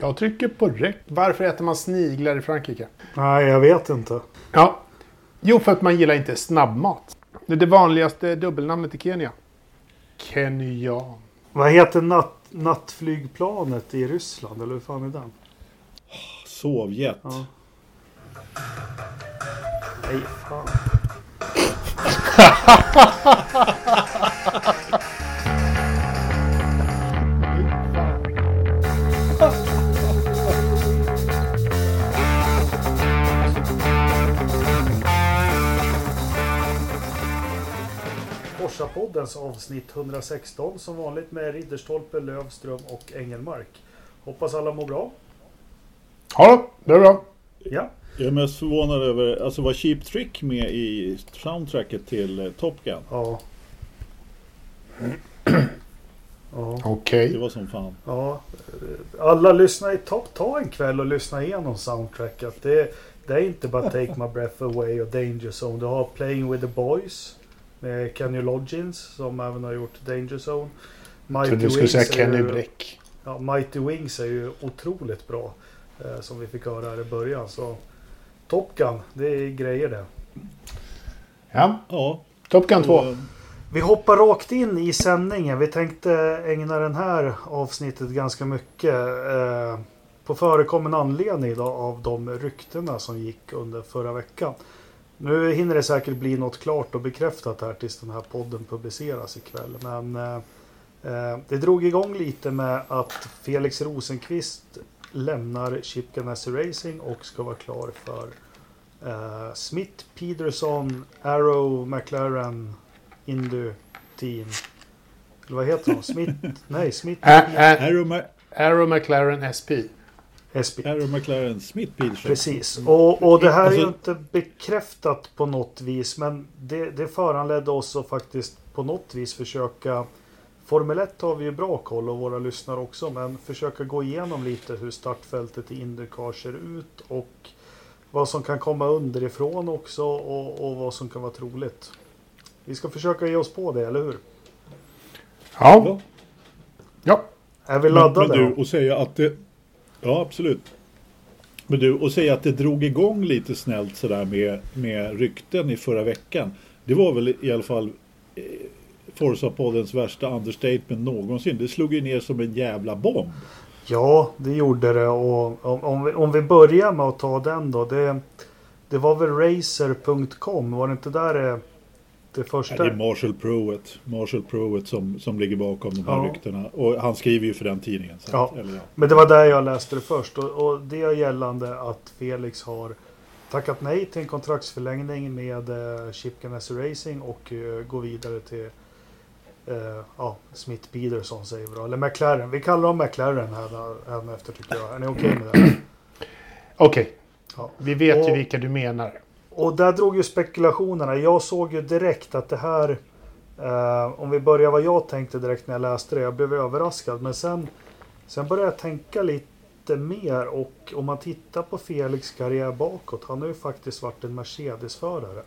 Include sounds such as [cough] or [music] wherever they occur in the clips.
Jag trycker på räck. Varför äter man sniglar i Frankrike? Nej, jag vet inte. Ja. Jo, för att man gillar inte snabbmat. Det är det vanligaste dubbelnamnet i Kenya. Kenyan. Vad heter natt, nattflygplanet i Ryssland? Eller hur fan är den? Sovjet. Ja. Nej, fan. [laughs] Forsapoddens avsnitt 116 som vanligt med Ridderstolpe, Lövström och Engelmark. Hoppas alla mår bra. Ja, det är bra. Ja, Jag är mest förvånad över, alltså var Cheap Trick med i soundtracket till eh, Top Gun? ja. Ja, Okej. Det var som fan. ja. Alla lyssnar, ta, ta en kväll och lyssna igenom soundtracket. Det, det är inte bara Take My Breath Away och Danger Zone. Du har Playing With The Boys med Kenny Loggins som även har gjort Danger Zone. Mighty du skulle säga Kenny ju- Bräck. Ja, Mighty Wings är ju otroligt bra. Eh, som vi fick höra här i början. Så Top Gun, det är grejer det. Ja, Ja. Top Gun 2. och, Vi hoppar rakt in i sändningen. Vi tänkte ägna den här avsnittet ganska mycket eh, på förekommen anledning då, av de ryktena som gick under förra veckan. Nu hinner det säkert bli något klart och bekräftat här tills den här podden publiceras ikväll. Men eh, eh, det drog igång lite med att Felix Rosenqvist lämnar Chip Ganassi Racing och ska vara klar för eh, Smith, Peterson, Arrow, McLaren, Indu Team. Eller vad heter de? Smith? Nej, Smith Arrow, Arrow McLaren SP. SB. Arrow McLaren Smith Peterson. Precis. Och, och det här är ju Alltså- inte bekräftat på något vis. Men det, det föranledde oss att faktiskt på något vis försöka Formel 1 har vi ju bra koll och våra lyssnare också. Men försöka gå igenom lite hur startfältet i Indycar ser ut. Och vad som kan komma underifrån också. Och, och vad som kan vara troligt. Vi ska försöka ge oss på det, eller hur? Ja. Ja. Är vi Men, laddade? men du, då? och säga att det... Ja, absolut. Men du, och säga att det drog igång lite snällt sådär med, med rykten i förra veckan. Det var väl i alla fall eh, Forza-poddens värsta understatement någonsin. Det slog ju ner som en jävla bomb. Ja, det gjorde det. Och om, om, vi, om vi börjar med att ta den då. Det, det var väl racer.com, var det inte där det, det Ja, första? det är Marshall Pruitt, Marshall Pruitt som, som ligger bakom de här Ja. ryktena. Och han skriver ju för den tidningen. Så Ja. att, eller, ja. Men det var där jag läste det först. Och, och det är gällande att Felix har tackat nej till en kontraktsförlängning med eh, Chip Ganassi Racing och eh, går vidare till eh, ja, Smith Peterson säger vi då. Eller McLaren. Vi kallar dem McLaren här, här efter tycker jag. Är ni okej med det? [clears throat] Okej. Ja. Vi vet ju Och- vilka du menar. Och där drog ju spekulationerna. Jag såg ju direkt att det här... Eh, om vi börjar vad jag tänkte direkt när jag läste det. Jag blev överraskad. Men sen, sen började jag tänka lite mer. Och om man tittar på Felix karriär bakåt. Han har ju faktiskt varit en Mercedes-förare.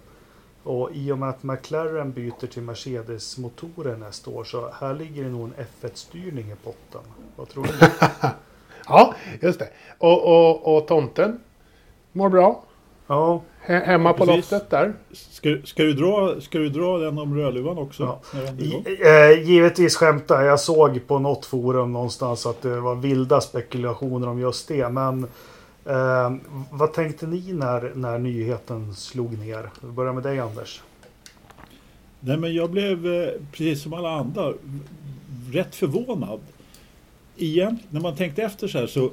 Och i och med att McLaren byter till Mercedes-motorer nästa år. Så här ligger det nog en F1-styrning i potten. Vad tror du? [laughs] Ja, just det. Och, och, och tomten mår bra. ja, hemma på Precis. loftet där. Ska, ska, du dra, ska du dra den om Rödluvan också? Ja. Eh, givetvis skämtar jag. Jag såg på något forum någonstans att det var vilda spekulationer om just det. Men eh, vad tänkte ni när, när nyheten slog ner? Vi börjar med dig Anders. Nej men jag blev eh, precis som alla andra rätt förvånad. Igen, när man tänkte efter så här så,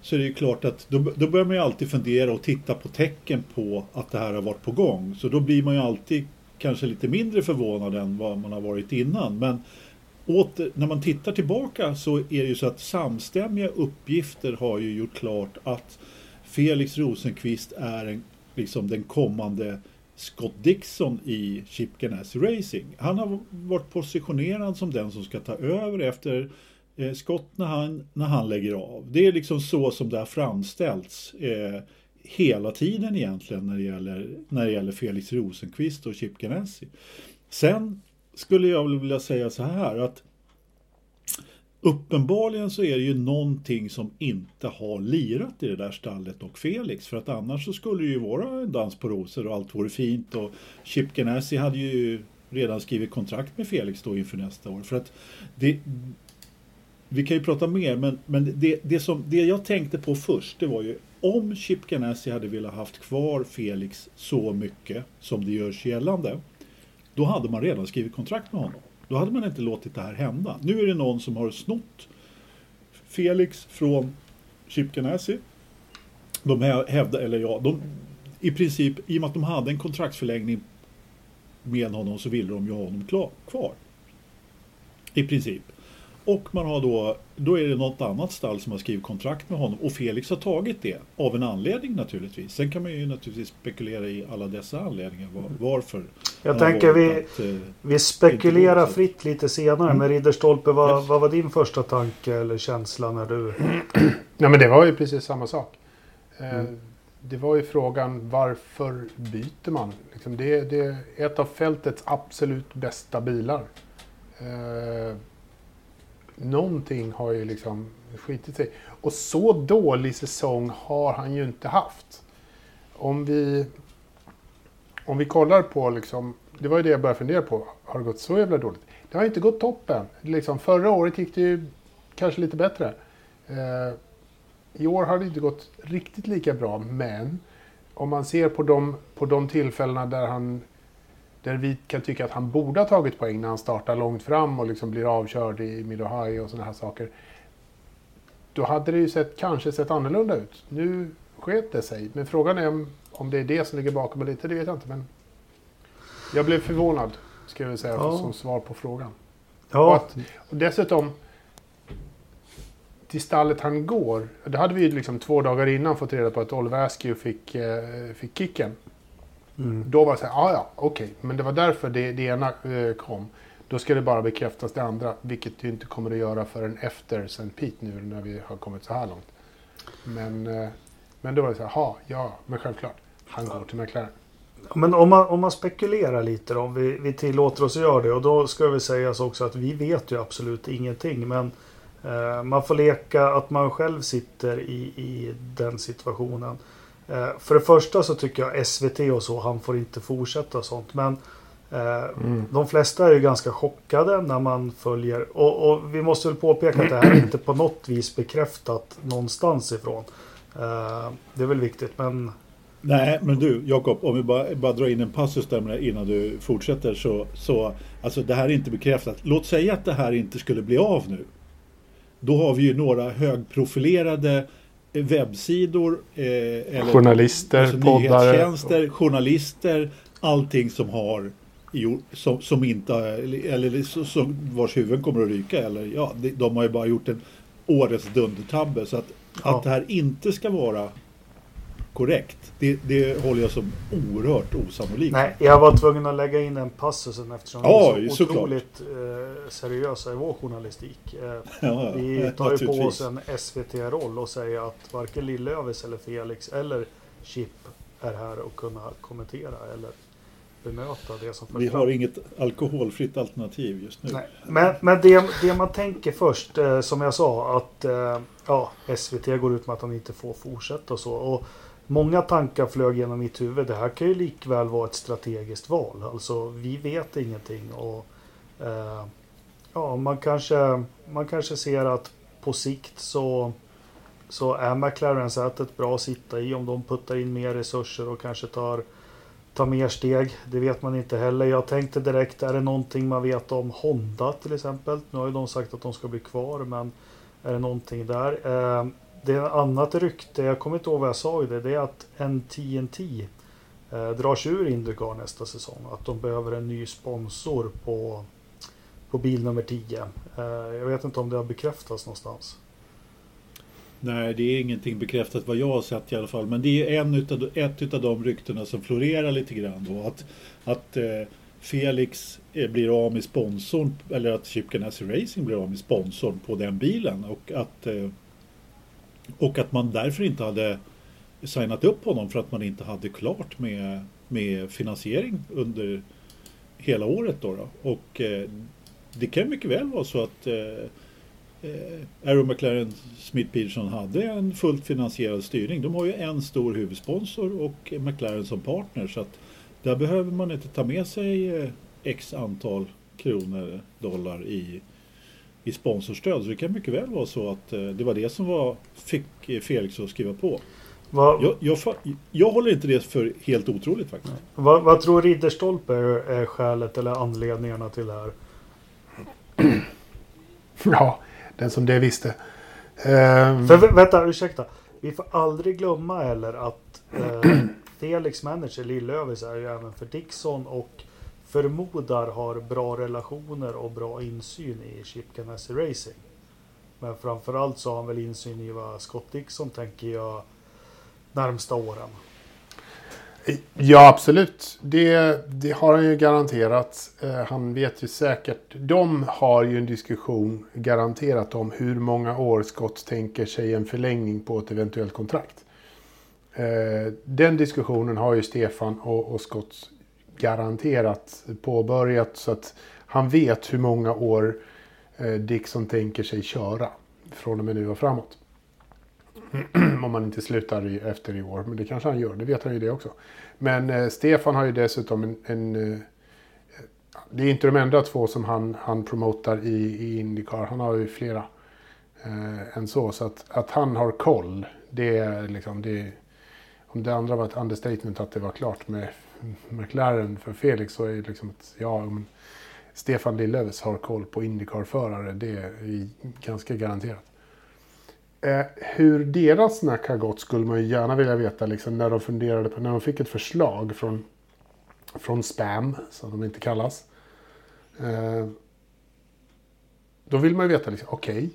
så är det ju klart att då, då börjar man ju alltid fundera och titta på tecken på att det här har varit på gång. Så då blir man ju alltid kanske lite mindre förvånad än vad man har varit innan. Men åter, när man tittar tillbaka så är det ju så att samstämmiga uppgifter har ju gjort klart att Felix Rosenqvist är en, liksom den kommande Scott Dixon i Chip Ganassi Racing. Han har varit positionerad som den som ska ta över efter eh, Scott när han, när han lägger av. Det är liksom så som det har framställts eh, hela tiden egentligen när det gäller, när det gäller Felix Rosenqvist och Chip Ganassi. Sen skulle jag vilja säga så här att uppenbarligen så är det ju någonting som inte har lirat i det där stallet och Felix. För att annars så skulle det ju vara en dans på rosor och allt vore fint. Och Chip Ganassi hade ju redan skrivit kontrakt med Felix då inför nästa år. För att det, vi kan ju prata mer, men, men det, det, som, det jag tänkte på först, det var ju om Chip Ganassi hade velat haft kvar Felix så mycket som det görs gällande, då hade man redan skrivit kontrakt med honom. Då hade man inte låtit det här hända. Nu är det någon som har snott Felix från Chip Ganassi. De hävdar, eller ja, de, i princip, i och med att de hade en kontraktsförlängning med honom så ville de ju ha honom klar, kvar. I princip. Och man har då, då är det något annat stall som har skrivit kontrakt med honom och Felix har tagit det av en anledning naturligtvis. Sen kan man ju naturligtvis spekulera i alla dessa anledningar var, varför. Jag tänker vi, att, eh, vi spekulerar fritt lite senare mm. men Ridderstolpe, vad, yes. vad var din första tanke eller känsla när du... [clears throat] Nej men det var ju precis samma sak. Eh, mm. Det var ju frågan varför byter man? Liksom det, det är ett av fältets absolut bästa bilar. Eh, någonting har ju liksom skitit sig. Och så dålig säsong har han ju inte haft. Om vi, om vi kollar på liksom, det var ju det jag började fundera på. Har det gått så jävla dåligt? Det har inte gått toppen. Liksom, förra året gick det ju kanske lite bättre. Eh, I år har det inte gått riktigt lika bra, men om man ser på de, på de tillfällena där han där vi kan tycka att han borde ha tagit poäng när han startar långt fram och liksom blir avkörd i mid och high och sådana här saker. Då hade det ju sett, kanske sett annorlunda ut. Nu sket det sig. Men frågan är om, om det är det som ligger bakom lite, det vet jag inte. Men jag blev förvånad, ska jag säga, ja. som svar på frågan. Ja. Och, att, och dessutom, till stallet han går, det hade vi ju liksom två dagar innan fått reda på att Oliver Askew fick, eh, fick kicken. Mm. Då var det så här, ah, ja, okej, okay. men det var därför det, det ena eh, kom. Då ska det bara bekräftas det andra, vilket det inte kommer att göra förrän efter St. Pete nu när vi har kommit så här långt. Men, eh, men då var det så här, ja, men självklart, han går till mäklaren. Men om man, om man spekulerar lite då, om vi, vi tillåter oss att göra det och då ska vi säga också att vi vet ju absolut ingenting. Men eh, man får leka att man själv sitter i, i den situationen. Eh, för det första så tycker jag SVT och så, han får inte fortsätta och sånt. Men eh, mm. de flesta är ju ganska chockade när man följer. Och, och, vi måste väl påpeka att det här är inte på något vis bekräftat någonstans ifrån. Eh, det är väl viktigt men... Nej men du Jakob, om vi bara, bara drar in en passus där innan du fortsätter så, så Alltså det här är inte bekräftat. Låt säga att det här inte skulle bli av nu. Då har vi ju några högprofilerade webbsidor, eh, eller journalister, alltså nyhetstjänster, journalister, allting som har som, som inte, eller som, vars huvuden kommer att ryka. Eller, ja, de har ju bara gjort en årets dundertabbe. Så att, ja. att det här inte ska vara korrekt. Det, det håller jag som oerhört osannolikt. Nej, jag var tvungen att lägga in den passusen eftersom ja, vi är så otroligt eh, seriösa i vår journalistik. Eh, [laughs] ja, vi tar ju på oss en SVT-roll och säger att varken Lillövis eller Felix eller Chip är här och kunna kommentera eller bemöta det som Vi har inget alkoholfritt alternativ just nu. Nej. Men, men det, det man tänker först, eh, som jag sa, att eh, ja, SVT går ut med att han inte får fortsätta och så. Och Många tankar flög genom mitt huvud. Det här kan ju likväl vara ett strategiskt val. Alltså vi vet ingenting. Och, eh, ja, man, kanske, man kanske ser att på sikt så, så är McLaren-sätet bra att sitta i om de puttar in mer resurser och kanske tar, tar mer steg. Det vet man inte heller. Jag tänkte direkt, är det någonting man vet om Honda till exempel? Nu har ju de sagt att de ska bli kvar, men är det någonting där? Eh, det är ett annat rykte, jag kommer inte ihåg vad jag sa i det, det är att en TNT eh, drar sig ur Indycar nästa säsong. Att de behöver en ny sponsor på, på bil nummer 10. Eh, jag vet inte om det har bekräftats någonstans. Nej, det är ingenting bekräftat vad jag har sett i alla fall. Men det är en utav, ett utav de ryktena som florerar lite grann då. Att, att eh, Felix eh, blir av med sponsorn, eller att Chip Ganassi Racing blir av med sponsorn på den bilen. Och att eh, och att man därför inte hade signat upp honom för att man inte hade klart med, med finansiering under hela året. Då, då. Och eh, det kan mycket väl vara så att, eh, eh Aero McLaren Smith Peterson hade en fullt finansierad styrning. De har ju en stor huvudsponsor och McLaren som partner så att där behöver man inte ta med sig eh, x antal kronor, dollar i, i sponsorstöd. Så det kan mycket väl vara så att eh, det var det som var, fick Felix att skriva på. Vad, Jag, jag, jag håller inte det för helt otroligt faktiskt. vad, vad tror Ridderstolpe är, är skälet eller anledningarna till det här? [clears throat] Ja, den som det visste. Ehm, För vä- vänta, ursäkta. Vi får aldrig glömma heller att eh, [clears throat] Felix manager Lillövis är ju även för Dixon och förmodar har bra relationer och bra insyn i Chip Ganassi Racing. Men framförallt så har han väl insyn i vad Scott Dixon tänker jag närmsta åren. Ja, absolut. Det, det har han ju garanterat. Eh, han vet ju säkert. De har ju en diskussion garanterat om hur många år Scott tänker sig en förlängning på ett eventuellt kontrakt. Eh, den diskussionen har ju Stefan och, och Scott garanterat påbörjat så att han vet hur många år eh, Dixon tänker sig köra från och med nu och framåt. [clears throat] Om man inte slutar i, efter i år, men det kanske han gör, det vet han ju det också. Men eh, Stefan har ju dessutom en... en eh, det är inte de enda två som han, han promotar i, i Indycar, han har ju flera eh, än så. Så att, att han har koll, det är liksom... Det, om det andra var ett understatement att det var klart med McLaren för Felix så är det liksom att ja, men Stefan Lillövis har koll på Indycar-förare, det är ganska garanterat. Eh, hur deras snack har gått skulle man ju gärna vilja veta liksom, när de funderade på, när de fick ett förslag från, från Spam, som de inte kallas. Eh, då vill man ju veta, liksom, okej,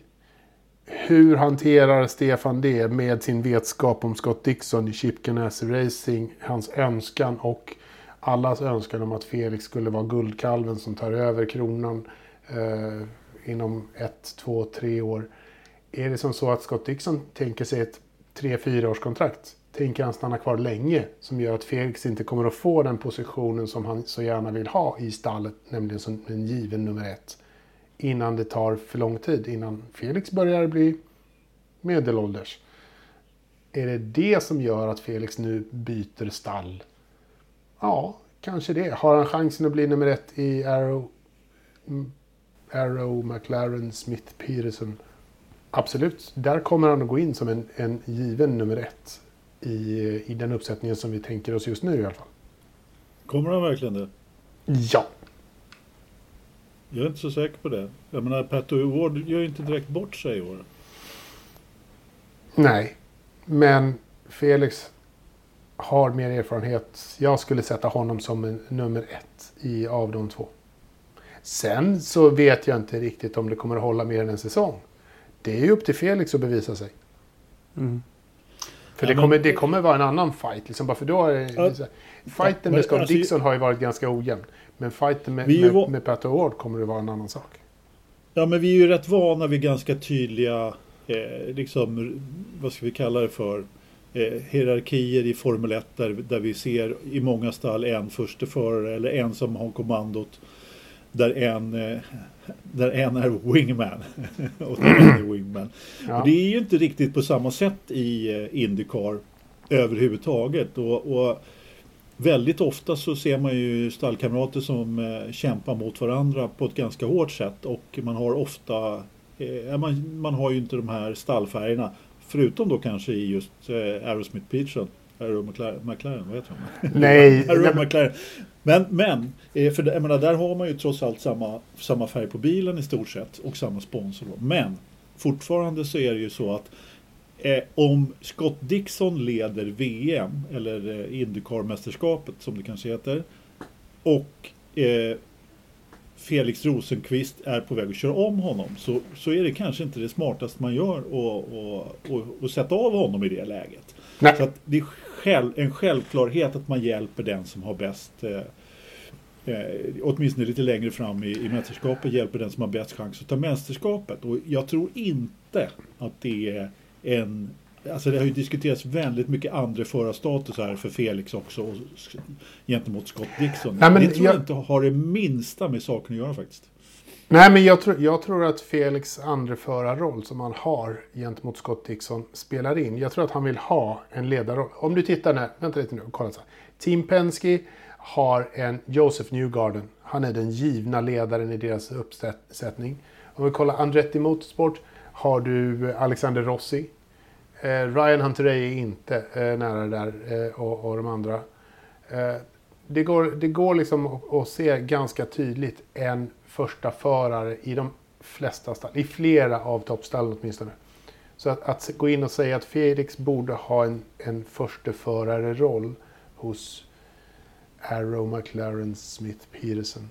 hur hanterar Stefan det med sin vetskap om Scott Dixon i Chip Ganassi Racing, hans önskan och allas önskan om att Felix skulle vara guldkalven som tar över kronan eh, inom ett, två, tre år. Är det som så att Scott Dixon tänker sig ett 3-4 års kontrakt? Tänker han stanna kvar länge som gör att Felix inte kommer att få den positionen som han så gärna vill ha i stallet, nämligen som en given nummer ett. Innan det tar för lång tid, innan Felix börjar bli medelålders. Är det det som gör att Felix nu byter stall? Ja, kanske det. Har han chansen att bli nummer ett i Arrow, Arrow McLaren, Smith, Peterson? Absolut. Där kommer han att gå in som en, en given nummer ett i, i den uppsättningen som vi tänker oss just nu i alla fall. Kommer han verkligen det? Ja. Jag är inte så säker på det. Jag menar, Pato Ward gör ju inte direkt bort sig i år. Nej. Men Felix har mer erfarenhet. Jag skulle sätta honom som nummer ett i, av de två. Sen så vet jag inte riktigt om det kommer att hålla mer än en säsong. Det är ju upp till Felix att bevisa sig. För Ja, det, kommer, men- det kommer vara en annan fight. Liksom, bara för då är här, fighten med Scott alltså- Dixon har ju varit ganska ojämn. Men fighten med, med, va- med Pat Award kommer det vara en annan sak. Ja, men vi är ju rätt vana vid ganska tydliga, eh, liksom, vad ska vi kalla det för, eh, hierarkier i Formel 1 där, där vi ser i många stall en försteförare eller en som har kommandot. Där en, eh, där en är wingman [laughs] och en är wingman. Ja. Och det är ju inte riktigt på samma sätt i eh, Indycar överhuvudtaget. Och, och väldigt ofta så ser man ju stallkamrater som eh, kämpar mot varandra på ett ganska hårt sätt. Och man har ofta, eh, man, man har ju inte de här stallfärgerna. Förutom då kanske i just eh, Aerosmith Peterson. Aero McLaren, McLaren, vad heter de? [laughs] Nej, [laughs] Aero McLaren. Men, men för det- jag menar, där har man ju trots allt samma, samma färg på bilen i stort sett och samma sponsor. Men fortfarande så är det ju så att eh, om Scott Dixon leder VM eller eh, Indycar-mästerskapet som det kanske heter och eh, Felix Rosenqvist är på väg att köra om honom så, så är det kanske inte det smartaste man gör att sätta av honom i det läget. Nej. Så att det är själv, en självklarhet att man hjälper den som har bäst eh, eh, åtminstone lite längre fram i, i mästerskapet hjälper den som har bäst chans att ta mästerskapet. Och jag tror inte att det är en Alltså det har ju diskuterats väldigt mycket andra förarstatus här för Felix också och, gentemot Scott Dixon. Nej, men det tror jag jag- inte har det minsta med saken att göra faktiskt. Nej, men jag tror, jag tror att Felix andreförarroll som han har gentemot Scott Dixon spelar in. Jag tror att han vill ha en ledarroll. Om du tittar här, vänta lite nu, kolla så här. Team Penske har en Joseph Newgarden. Han är den givna ledaren i deras uppsättning. Om vi kollar Andretti Motorsport har du eh, Alexander Rossi. Eh, Ryan Hunterey är inte eh, nära där eh, och, och de andra. Eh, det, går, det går liksom att, att se ganska tydligt en första förare i de flesta stall, i flera av toppstallen åtminstone. Så att, att, gå in och säga att Felix borde ha en, en försteförare-roll hos Arrow, McLaren, Smith, Peterson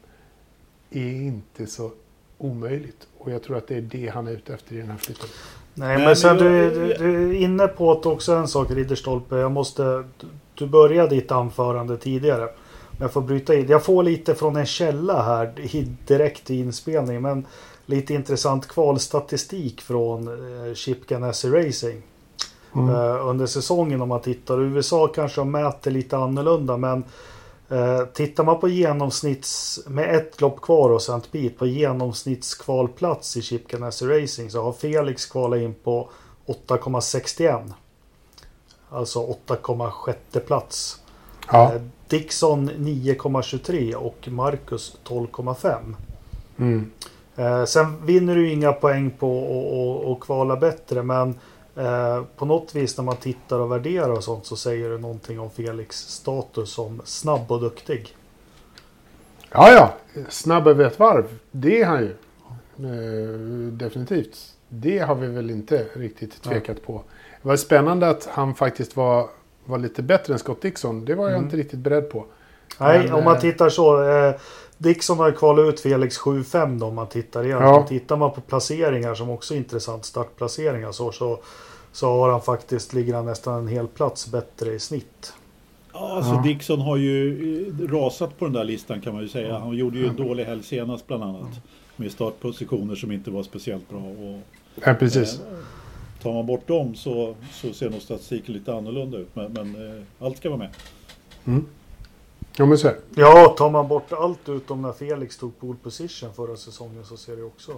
är inte så omöjligt. Och jag tror att det är det han är ute efter i den här flytten. Nej, men sen du, du, du är inne på att också en sak Ridderstolpe. Jag måste... Du började ditt anförande tidigare. Jag får bryta in. Jag får lite från en källa här direkt i inspelningen. Men lite intressant kvalstatistik från eh, Chip Ganassi Racing. Mm. Uh, under säsongen om man tittar. USA kanske mäter lite annorlunda men uh, tittar man på genomsnitts med ett lopp kvar och St. Pete på genomsnittskvalplats i Chip Ganassi Racing så har Felix kvalat in på 8,61. Alltså 8,6 plats. Ja. Uh, Dixon 9,23 och Marcus 12,5. Mm. Eh, sen vinner du inga poäng på att kvala bättre men eh, på något vis när man tittar och värderar och sånt så säger det någonting om Felix status som snabb och duktig. Ja, ja. Snabb över ett varv. Det är han ju. Eh, definitivt. Det har vi väl inte riktigt tvekat ja. på. Det var spännande att han faktiskt var var lite bättre än Scott Dixon. Det var jag mm. inte riktigt beredd på. Nej, Men, om man eh, tittar så. Eh, Dixon har kvalat ut Felix 7-5 då om man tittar igen. Ja. Tittar man på placeringar som också är intressant, startplaceringar så, så, så har han faktiskt, ligger han nästan en hel plats bättre i snitt. Ja, alltså ja. Dixon har ju eh, rasat på den där listan kan man ju säga. Han gjorde ju en dålig helg senast bland annat. Med startpositioner som inte var speciellt bra. Och, ja, precis. Eh, tar man bort dem så, så ser nog statistiken lite annorlunda ut. Men, men eh, allt ska vara med. Mm. Ja, men så här. ja, tar man bort allt utom när Felix tog pole position förra säsongen så ser det också.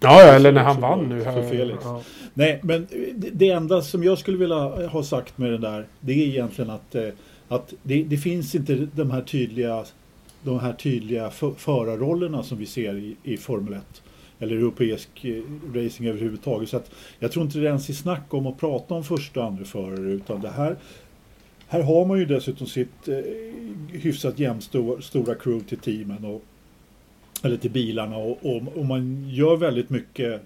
Ja, eller när han vann nu. För Felix. Ja. Nej, men det, enda som jag skulle vilja ha sagt med det där, det är egentligen att, eh, att det, det finns inte de här tydliga de här tydliga förarrollerna som vi ser i, i Formel 1 eller europeisk eh, racing överhuvudtaget. Så att jag tror inte det ens är snack om att prata om första och andra förare utan det här här har man ju dessutom sitt eh, hyfsat jämnstora crew till teamen och eller till bilarna och, och, och, man gör väldigt mycket eh,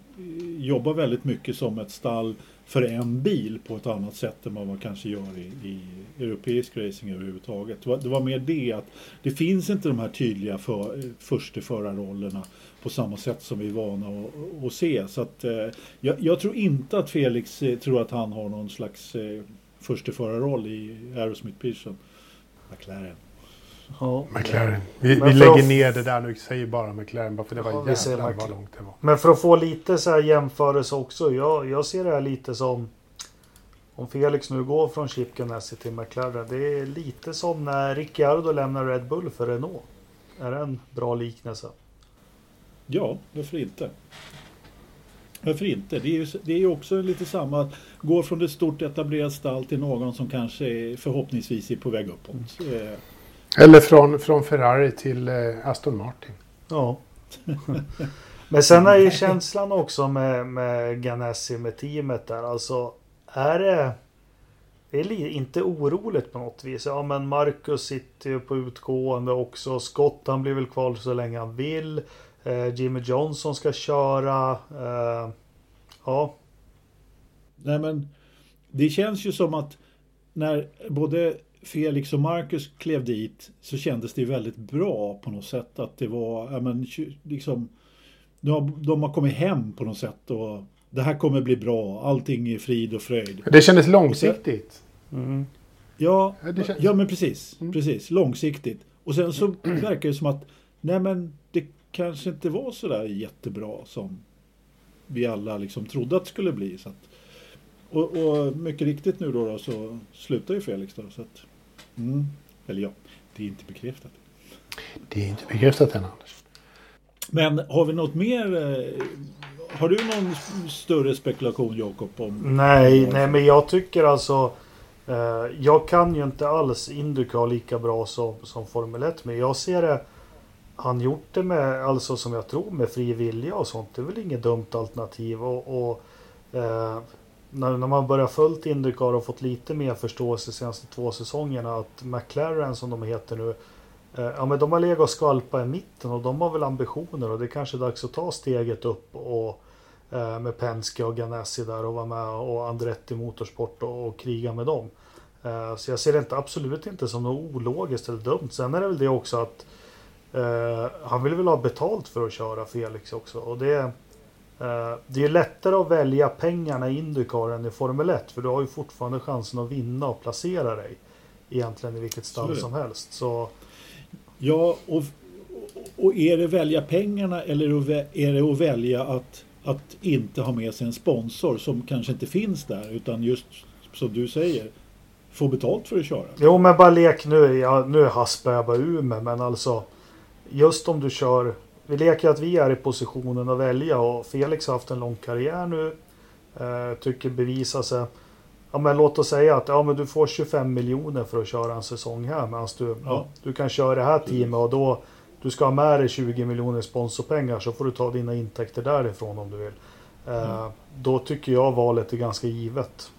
jobbar väldigt mycket som ett stall för en bil på ett annat sätt än vad man kanske gör i, i europeisk racing överhuvudtaget. Det var, det var mer det att det finns inte de här tydliga för, försteförarrollerna på samma sätt som vi är vana att, att se. Så att, eh, jag, jag, tror inte att Felix eh, tror att han har någon slags eh, försteförarroll i Aerosmith Pearson. McLaren. Ja. McLaren. Vi, vi lägger att... ner det där nu. Säger bara McLaren. Bara för det var ja, jävlar vad långt det var. Men för att få lite så här jämförelse också. Jag, jag ser det här lite som. Om Felix nu går från Chip Ganassi till McLaren. Det är lite som när Ricciardo lämnar Red Bull för Renault. Är det en bra liknelse? Ja, varför inte? Varför inte? Det är ju det är också lite samma. Gå från ett stort etablerat stall till någon som kanske är, förhoppningsvis är på väg uppåt. Mm. Eller från, från Ferrari till eh, Aston Martin. Ja. [laughs] Men sen är ju känslan också med, med Ganassi, med teamet där. Alltså, är det... Det är inte oroligt på något vis. Ja, men Marcus sitter ju på utgående också. Scott, han blir väl kvar så länge han vill. Eh, Jimmy Johnson ska köra. Eh, ja. Nej, men det känns ju som att när både Felix och Marcus klev dit så kändes det väldigt bra på något sätt att det var, ja men liksom, de har, de har kommit hem på något sätt och det här kommer bli bra, allting är frid och fröjd. Det kändes långsiktigt. Mm. Ja, känns... ja men precis, mm. precis, långsiktigt. Och sen så [clears throat] verkar det som att, nej men kanske inte var så där jättebra som vi alla liksom trodde att det skulle bli. Så att, och, och, mycket riktigt nu då, då så slutar ju Felix då. Så att, mm, eller ja, det är inte bekräftat. Det är inte bekräftat än Anders. Men har vi något mer? eh, Har du någon större spekulation Jakob? Om Nej, nej men jag tycker alltså eh, Jag kan ju inte alls Indycar lika bra som, som Formel 1 men jag ser det han gjort det med, alltså som jag tror med fri vilja och sånt Det är väl inget dumt alternativ och, och eh, när, när man börjar följt Indycar och fått lite mer förståelse de senaste två säsongerna att McLaren som de heter nu eh, Ja men de har legat och skvalpat i mitten och de har väl ambitioner och det är kanske är dags att ta steget upp och eh, med Penske och Ganassi där och vara med och Andretti Motorsport och, och kriga med dem. Eh, Så jag ser det inte, absolut inte som något ologiskt eller dumt. Sen är det väl det också att eh, han vill väl ha betalt för att köra Felix också. Och det, eh, det är lättare att välja pengarna i Indycar än i Formel 1. För du har ju fortfarande chansen att vinna och placera dig. Egentligen i vilket stall som helst. Så Ja, och, och är det välja pengarna eller är det att välja att, att inte ha med sig en sponsor som kanske inte finns där utan just som du säger få betalt för att köra? Jo men bara lek nu. Ja, nu haspar jag bara ur mig men alltså. Just om du kör. Vi leker att vi är i positionen att välja och Felix har haft en lång karriär nu. Eh, tycker bevisa sig. Ja men låt oss säga att ja, men du får 25 miljoner för att köra en säsong här. Medan du, ja. Ja. du kan köra det här teamet och då du ska ha med dig 20 miljoner sponsorpengar så får du ta dina intäkter därifrån om du vill. Eh, Då tycker jag valet är ganska givet.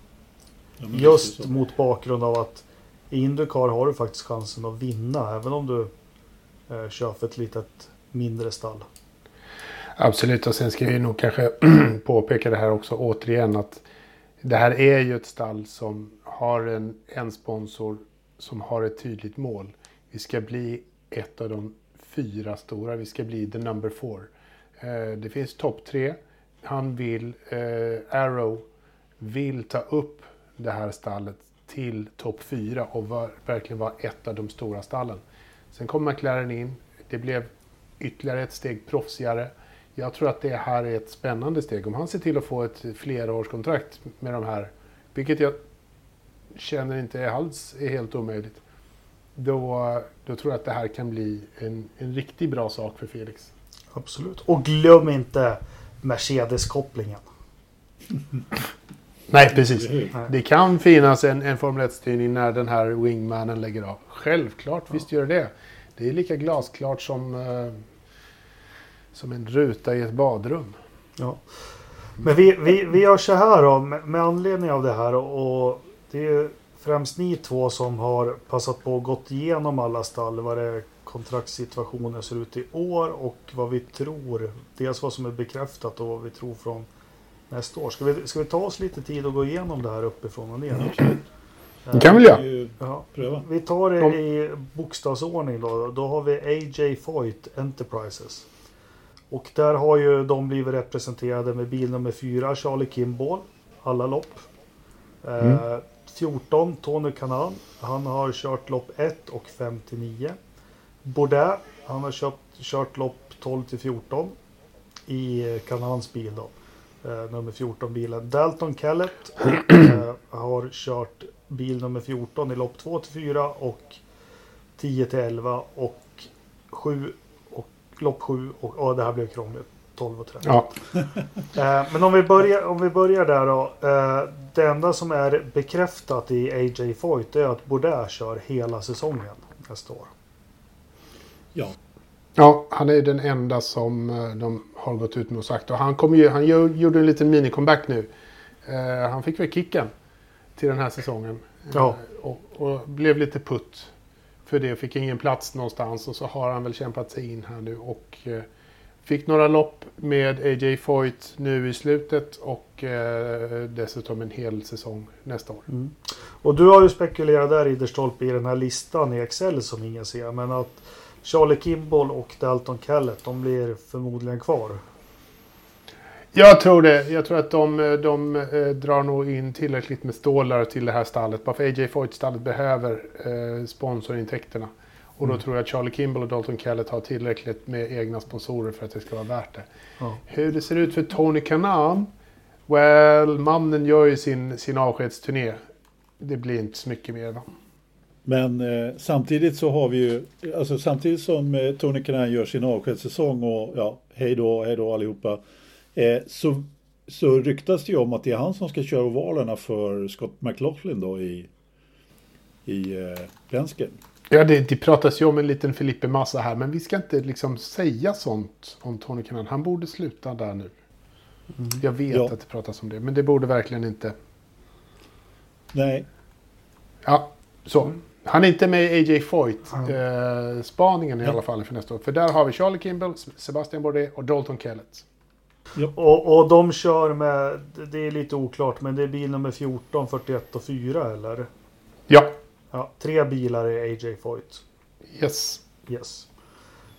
Ja, Just mot bakgrund av att i Indycar har du faktiskt chansen att vinna även om du eh, kör för ett litet mindre stall. Absolut, och sen ska vi nog kanske [clears throat] påpeka det här också återigen att det här är ju ett stall som har en, en sponsor som har ett tydligt mål. Vi ska bli ett av de fyra stora, vi ska bli the number four. Eh, det finns topp tre. Han vill, eh, Arrow vill ta upp det här stallet till topp fyra och var, verkligen vara ett av de stora stallen. Sen kom McLaren in, det blev ytterligare ett steg proffsigare. Jag tror att det här är ett spännande steg. Om han ser till att få ett flerårskontrakt med de här, vilket jag känner inte alls är helt omöjligt. Då, då tror jag att det här kan bli en, en riktigt bra sak för Felix. Absolut. Och glöm inte Mercedes-kopplingen. [laughs] Nej, precis. Det kan finnas en, en Formel 1-styrning när den här wingmanen lägger av. Självklart, visst gör det det. är lika glasklart som, eh, som en ruta i ett badrum. Ja. Men vi, vi, vi gör så här då med, med anledning av det här och, det är ju främst ni två som har passat på att gått igenom alla stall vad det kontraktssituationen ser ut i år och vad vi tror. Dels vad som är bekräftat och vad vi tror från nästa år. Ska vi, ska vi ta oss lite tid och gå igenom det här uppifrån och ner? Det kan vi göra. Ja. Pröva. Vi tar det i bokstavsordning då. Då har vi AJ Foyt Enterprises. Och där har ju de blivit representerade med bil nummer 4 Charlie Kimball. Alla lopp. Eh, 14 Tony Kanan. Han har kört lopp 1 och 59. Bourdais. Han har kört, kört lopp 12 till 14. I Kanans bil då. Eh, nummer 14 bilen. Dalton Kellett eh, har kört bil nummer 14 i lopp 2 till 4 och 10 till 11 och 7 och lopp 7 och ja, det här blev krångligt. 12 och 13. Ja, [laughs] Eh, men om vi, börjar, om vi börjar där då. Eh, det enda som är bekräftat i AJ Foyt är att Bourdais kör hela säsongen nästa år. Ja, ja, han är den enda som eh, de har gått ut med och sagt. Och han, kom ju, han gjorde en liten mini-comeback nu. Eh, han fick väl kicken till den här säsongen. Ja. Eh, och, och blev lite putt för det. Fick ingen plats någonstans och så har han väl kämpat sig in här nu. Och eh, fick några lopp med AJ Foyt nu i slutet och eh, dessutom en hel säsong nästa år. Och du har ju spekulerat där Ridderstolpe i den här listan i Excel som ingen ser. Men att Charlie Kimball och Dalton Kellett de blir förmodligen kvar. Jag tror det. Jag tror att de, eh, de eh, drar nog in tillräckligt med stålar till det här stallet. Bara för AJ Foyt-stallet behöver eh, sponsorintäkterna. Och då Mm. tror jag att Charlie Kimball och Dalton Kellett har tillräckligt med egna sponsorer för att det ska vara värt det. Ja. Hur det ser ut för Tony Kanan? Well, mannen gör ju sin, sin avskedsturné. Det blir inte så mycket mer va? Men eh, samtidigt så har vi ju, alltså samtidigt som eh, Tony Kanaan gör sin avskedssäsong och ja, hej då, hej då allihopa. Eh, så, så ryktas det ju om att det är han som ska köra ovalerna för Scott McLaughlin då i, i eh, Penske. Ja, det, det pratas ju om en liten Felipe Massa här, men vi ska inte liksom säga sånt om Tony Kanaan. Han borde sluta där nu. Jag vet Ja. att det pratas om det, men det borde verkligen inte. Nej, Ja, så. Han är inte med i AJ Ja. Foyt-spaningen i Ja. alla fall för nästa år. För där har vi Charlie Kimball, Sebastian Bourdais och Dalton Kellett. Och, och de kör med, det är lite oklart, men det är bil nummer 14, 41 och 4 eller? Ja, Ja, tre bilar i AJ Foyt. yes. Yes.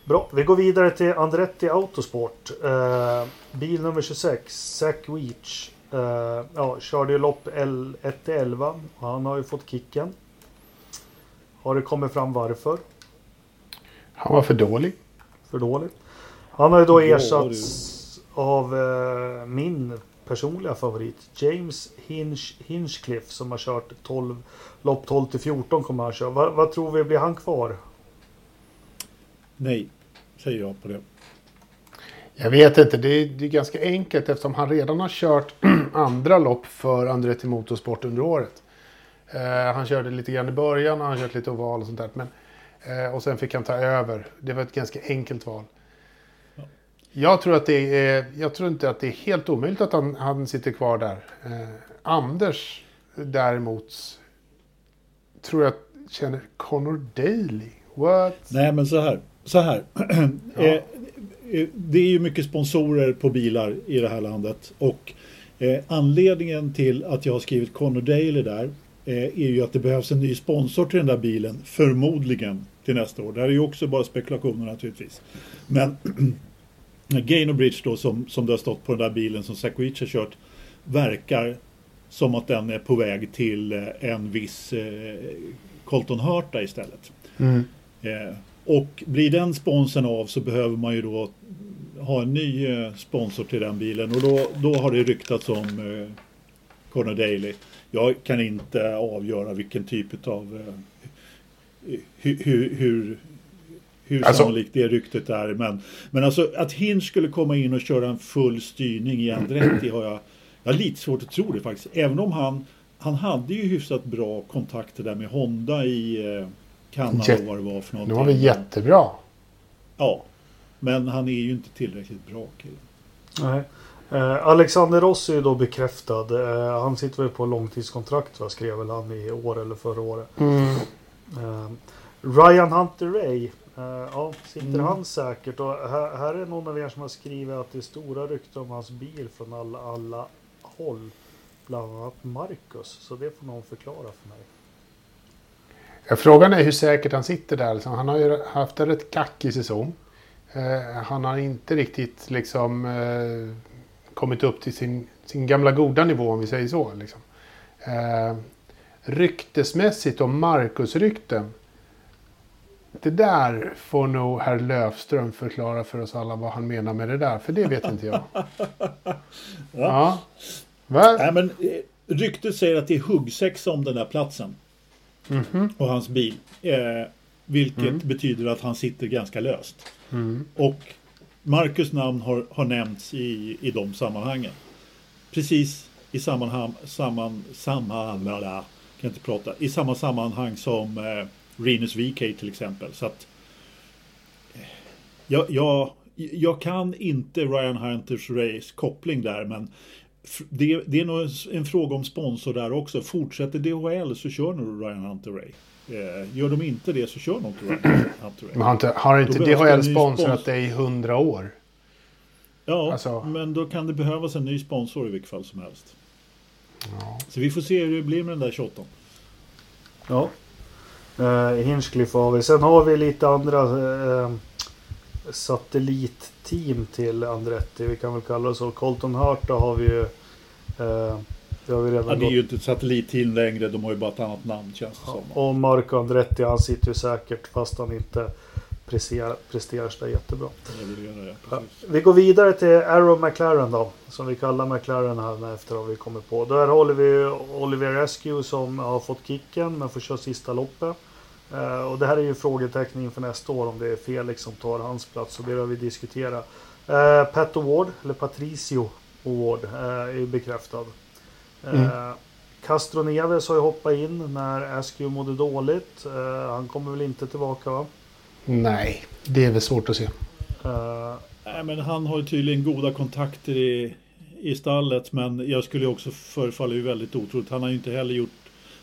Bra, vi går vidare till Andretti Autosport. Eh, bil nummer 26, Zach Weech. Eh, ja, körde ju lopp L 1-11. Han har ju fått kicken. Har det kommit fram varför? Han var för dålig. För dåligt. Han har ju då ersatts av eh, min personliga favorit. James Hinch, Hinchcliffe som har kört 12, lopp 12 till 14 kommer han köra. Vad, vad tror vi, blir han kvar? nej, säger jag på det. Jag vet inte, det är, det är ganska enkelt eftersom han redan har kört [clears throat] andra lopp för Andretti Motorsport under året. Eh, han körde lite grann i början och han kört lite oval och sånt där. Men, eh, och sen fick han ta över. Det var ett ganska enkelt val. Jag tror, att det är, jag tror inte att det är helt omöjligt att han, han sitter kvar där. Eh, Anders däremot tror jag känner Connor Daly. What? Nej, men så här. Så här. [clears throat] Eh, eh, det är ju mycket sponsorer på bilar i det här landet. Och anledningen till att jag har skrivit Conor Daly där är ju att det behövs en ny sponsor till den där bilen. Förmodligen till nästa år. Det här är ju också bara spekulationer naturligtvis. Men [clears throat] Gain Bridge då som, som det har stått på den där bilen som Sakovic har kört verkar som att den är på väg till eh, en viss eh, Colton Hurta istället. Mm. Eh, och blir den sponsorn av så behöver man ju då ha en ny eh, sponsor till den bilen och då, då har det ryktats om eh, Conor Daly. Jag kan inte avgöra vilken typ av eh, hur, hur, hur, hur Alltså- sannolikt det ryktet är. Men, men alltså att Hinch skulle komma in och köra en full styrning i Andretti [clears throat] har jag, jag har lite svårt att tro det faktiskt. Även om han, han hade ju hyfsat bra kontakter där med Honda i eh, Kanada och vad det var för Nu någonting. var vi jättebra. Ja, men han är ju inte tillräckligt bra kille. Nej. Eh, Alexander Rossi är ju då bekräftad. Eh, han sitter väl på långtidskontrakt va? Skrev väl han i år eller förra året. Mm. Eh, Ryan Hunter Ray. Ja, sitter Mm. han säkert? Och här, här är någon av er som har skrivit att det är stora rykten om hans bil från alla, alla håll. Bland annat Marcus. Så det får någon förklara för mig. Ja, Frågan är hur säkert han sitter där. Liksom. Han har ju haft en rätt kackig säsong. Han har inte riktigt liksom, eh, kommit upp till sin, sin gamla goda nivå om vi säger så. Liksom. Eh, ryktesmässigt och Marcus-rykten. Det där får nog herr Löfström förklara för oss alla vad han menar med det där. För det vet inte jag. [laughs] ja. Va? Nej, men eh, ryktet säger att det är huggsexa om den där platsen Mhm. och hans bil. Eh, vilket Mm. betyder att han sitter ganska löst. Mm. Och Marcus namn har, har nämnts i, i de sammanhangen. Precis i sammanhang, samman, samman, lala, kan inte prata, i samma sammanhang som eh, Renus VK till exempel. Så att eh, jag, jag, jag kan inte Ryan Hunters Race koppling där men det, det är nog en fråga om sponsor där också. Fortsätter DHL så kör nog Ryan Hunter Ray. Eh, gör de inte det så kör Ryan Hunter. Men har inte, har inte DHL sponsrat spons- dig i hundra år? Ja, Alltså- men då kan det behövas en ny sponsor i vilket fall som helst. Ja. Så vi får se hur det blir med den där 28. Ja. Uh, Hinchcliffe har vi. Sen har vi lite andra eh, satellitteam till Andretti. Vi kan väl kalla det så. Colton Hurta har vi ju. eh, det har vi redan Ja, det är ju inte ett satellitteam längre, de har ju bara ett annat namn känns det som. Och Marco Andretti han sitter ju säkert fast han inte presterar, presterar så där jättebra. Jag, Ja. Vi går vidare till Arrow McLaren då. Som vi kallar McLaren här efter har vi kommit på. Där håller vi Oliver Rescue som har fått kicken men får köra sista loppet. Eh, och det här är ju frågetecken inför nästa år om det är Felix som tar hans plats. Så det har vi diskuterat. Eh, Pat Award, eller Patricio Award, eh, är ju bekräftad. Eh, Mm. Castro Neves har ju hoppat in när Askew mådde dåligt. Eh, han kommer väl inte tillbaka va? Nej, det är väl svårt att se. Eh, Nej, men han har ju tydligen goda kontakter i, i stallet men jag skulle också förefalla ju väldigt otroligt. Han har ju inte heller gjort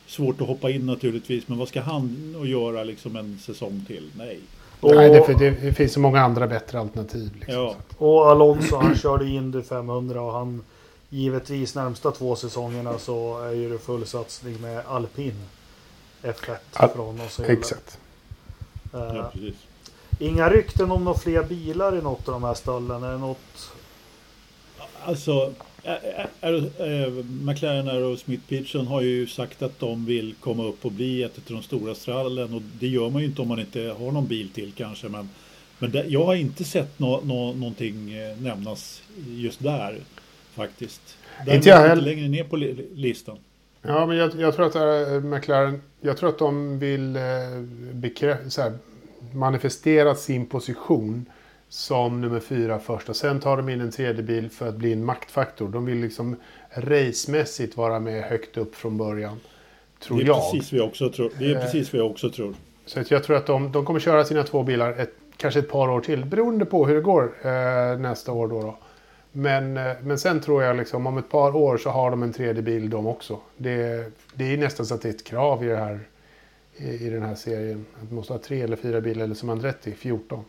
svårt att hoppa in naturligtvis men vad ska han att göra liksom en säsong till? Nej. och, Nej, det, det finns så många andra bättre alternativ. Liksom. Ja, och Alonso han körde Indy 500 och han givetvis närmsta två säsongerna så är ju det full satsning med alpin F1 Al- från gäller. Exakt. Eh, ja precis. Inga rykten om några fler bilar i något av de här stallen? Är det något? Alltså, ä- ä- ä- McLaren Aerosmith Peterson har ju sagt att de vill komma upp och bli ett av de stora stallen och det gör man ju inte om man inte har någon bil till kanske. Men, men det, jag har inte sett nå, nå, någonting eh, nämnas just där faktiskt. Däremot Inte jag heller. längre ner på li, listan. Ja, men jag, jag tror att äh, McLaren, jag tror att de vill äh, bekrä- så här, manifestera sin position som nummer fyra först. Och sen tar de in en tredje bil för att bli en maktfaktor. De vill liksom racemässigt vara med högt upp från början. Tror Det är, jag. precis vad jag också tror. det är Eh. precis vad jag också tror. Så jag tror att de, de kommer köra sina två bilar ett, kanske ett par år till. Beroende på hur det går eh, nästa år då. då. Men, eh, men sen tror jag liksom om ett par år så har de en tredje bil de också. Det, det är nästan så att det är ett krav i, det här, i, i den här serien. Att man måste ha tre eller fyra bilar eller som Andretti, 14.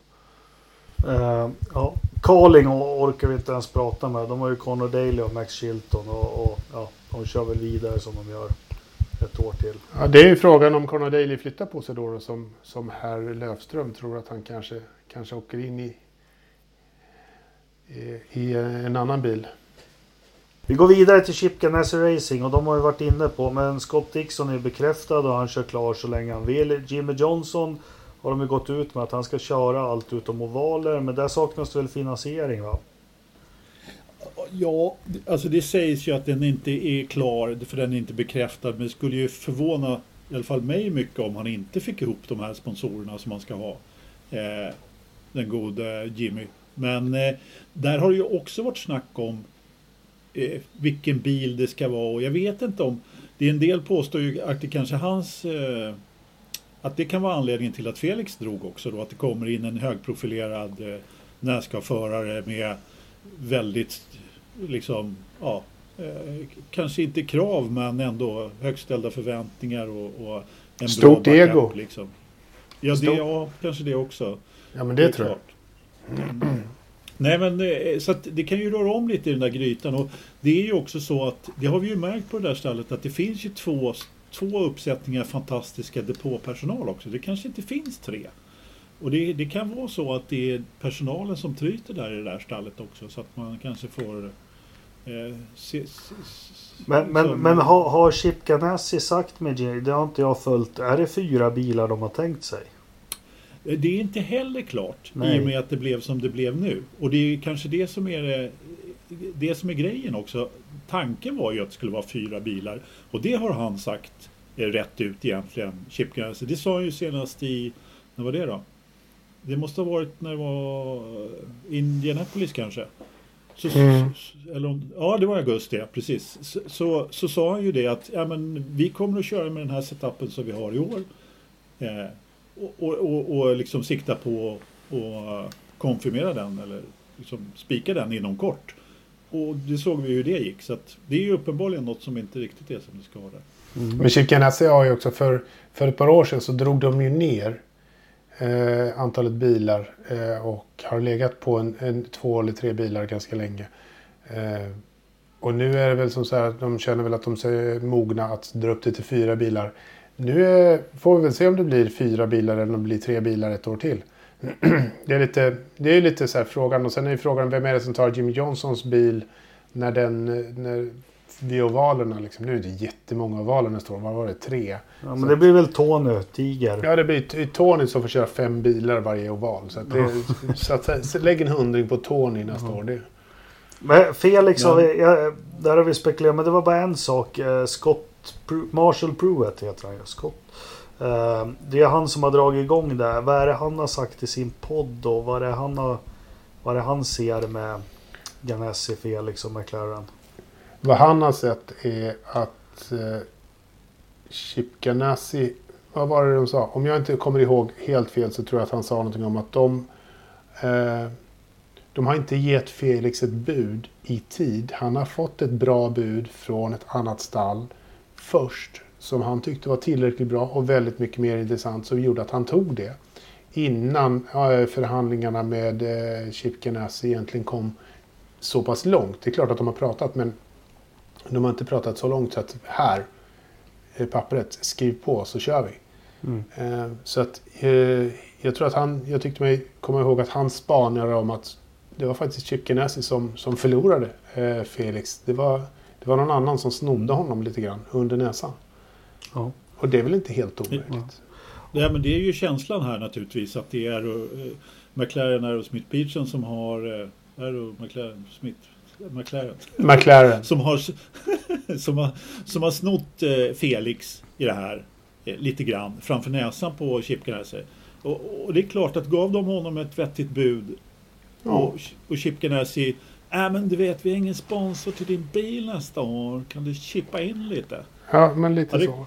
Eh, ja, Carling or- orkar vi inte ens prata med. De har ju Conor Daly och Max Chilton och, och ja, de kör väl vidare som de gör ett år till. Ja, det är ju frågan om Conor Daly flyttar på sig då, då som, som herr Löfström tror att han kanske, kanske åker in i, i, en annan bil. Vi går vidare till Chip Ganassi Racing och de har vi varit inne på. Men Scott Dixon är bekräftad och han kör klar så länge han vill. Jimmy Johnson har de ju gått ut med att han ska köra allt utom ovaler. Men där saknas det väl finansiering va? Ja, alltså det sägs ju att den inte är klar för den är inte bekräftad. Men det skulle ju förvåna i alla fall mig mycket om han inte fick ihop de här sponsorerna som han ska ha. Eh, den gode Jimmy. Men eh, där har det ju också varit snack om eh, vilken bil det ska vara och jag vet inte om det är en del påstår ju att det kanske hans eh, att det kan vara anledningen till att Felix drog också då att det kommer in en högprofilerad eh, NASCAR-förare med väldigt liksom ja eh, kanske inte krav men ändå högställda förväntningar och, och en Stort bra backup, ego. Liksom. Ja, det, ja, kanske det också. Ja, men det, tror jag. klart. [clears throat] Nej men eh, så att det kan ju röra om lite i den där grytan och det är ju också så att det har vi ju märkt på det där stället att det finns ju två, två uppsättningar fantastiska depåpersonal också. Det kanske inte finns tre. Och det, det kan vara så att det är personalen som tryter där i det där stallet också så att man kanske får eh, se, se, Men, men, som- men har, har Chip Ganassi sagt med Jimmy, det har inte jag följt. Är det fyra bilar de har tänkt sig? Det är inte heller klart Nej. i och med att det blev som det blev nu. Och det är kanske det som är det, det som är grejen också. Tanken var ju att det skulle vara fyra bilar och det har han sagt eh, rätt ut egentligen. Chip Ganassi. Det sa han ju senast i, när var det då? Det måste ha varit när det var Indianapolis kanske. Så, Mm. så- eller ja, det var augusti, ja, precis. Så, så, så sa han ju det att ja, men, vi kommer att köra med den här setupen som vi har i år. Eh, och, och, och, liksom sikta på att konfirmera den eller liksom spika den inom kort. Och det såg vi ju hur det gick. Så att det är ju uppenbarligen något som inte riktigt är som det ska vara. Mm. Men Chip har ju också för, för ett par år sedan så drog de ju ner eh, antalet bilar eh, och har legat på en, en två eller tre bilar ganska länge. Eh, och nu är det väl som så här att de känner väl att de är mogna att dra upp det till fyra bilar. Nu eh, får vi väl se om det blir fyra bilar eller om det blir tre bilar ett år till. [clears throat] det är lite, det är lite så här frågan och sen är ju frågan vem är det som tar Jimmy Johnsons bil när den, eh, när, vid ovalerna liksom. Nu är det jättemånga ovaler nästa år. Vad var det? Tre? Ja, men det blir väl Tony, Tiger. Ja, det blir Tony som får köra fem bilar varje oval. Så, att det, så, att, så lägg en hundring på Tony nästa år. Det. Men Felix Ja. har vi, ja, där har vi spekulerat, men det var bara en sak. Eh, Scott Marshall Pruett heter han ju. Scott. Ehm, det är han som har dragit igång det. Vad är det han har sagt i sin podd och vad är det han, har, vad är det han ser med Ganassi, Felix liksom, och McLaren? Vad han har sett är att eh, Chip Ganassi, vad var det de sa? Om jag inte kommer ihåg helt fel så tror jag att han sa någonting om att de eh, de har inte gett Felix ett bud i tid. Han har fått ett bra bud från ett annat stall först som han tyckte var tillräckligt bra och väldigt mycket mer intressant som gjorde att han tog det. Innan förhandlingarna med eh, Chip Ganassi egentligen kom så pass långt. Det är klart att de har pratat men de har inte pratat så långt så att här är pappret, skriv på så kör vi. Mm. Eh, så att eh, jag tror att han, jag tyckte mig komma ihåg att han spanade om att det var faktiskt Chip Ganassi som, som förlorade eh, Felix. Det var, det var någon annan som snodde honom lite grann under näsan. Ja. Och det är väl inte helt omöjligt. Ja. Ja, men det är ju känslan här naturligtvis att det är uh, McLaren Aerosmith Peterson som har uh, Aero McLaren Smith McLaren McLaren. som har [laughs] som har, som har snott uh, Felix i det här uh, lite grann framför näsan på Chip Ganassi. Och, och det är klart att gav de honom ett vettigt bud Ja. och, och Chip Ganassi äh, men du vet vi har ingen sponsor till din bil nästa år. Kan du chippa in lite? Ja, men lite Ja, det- så.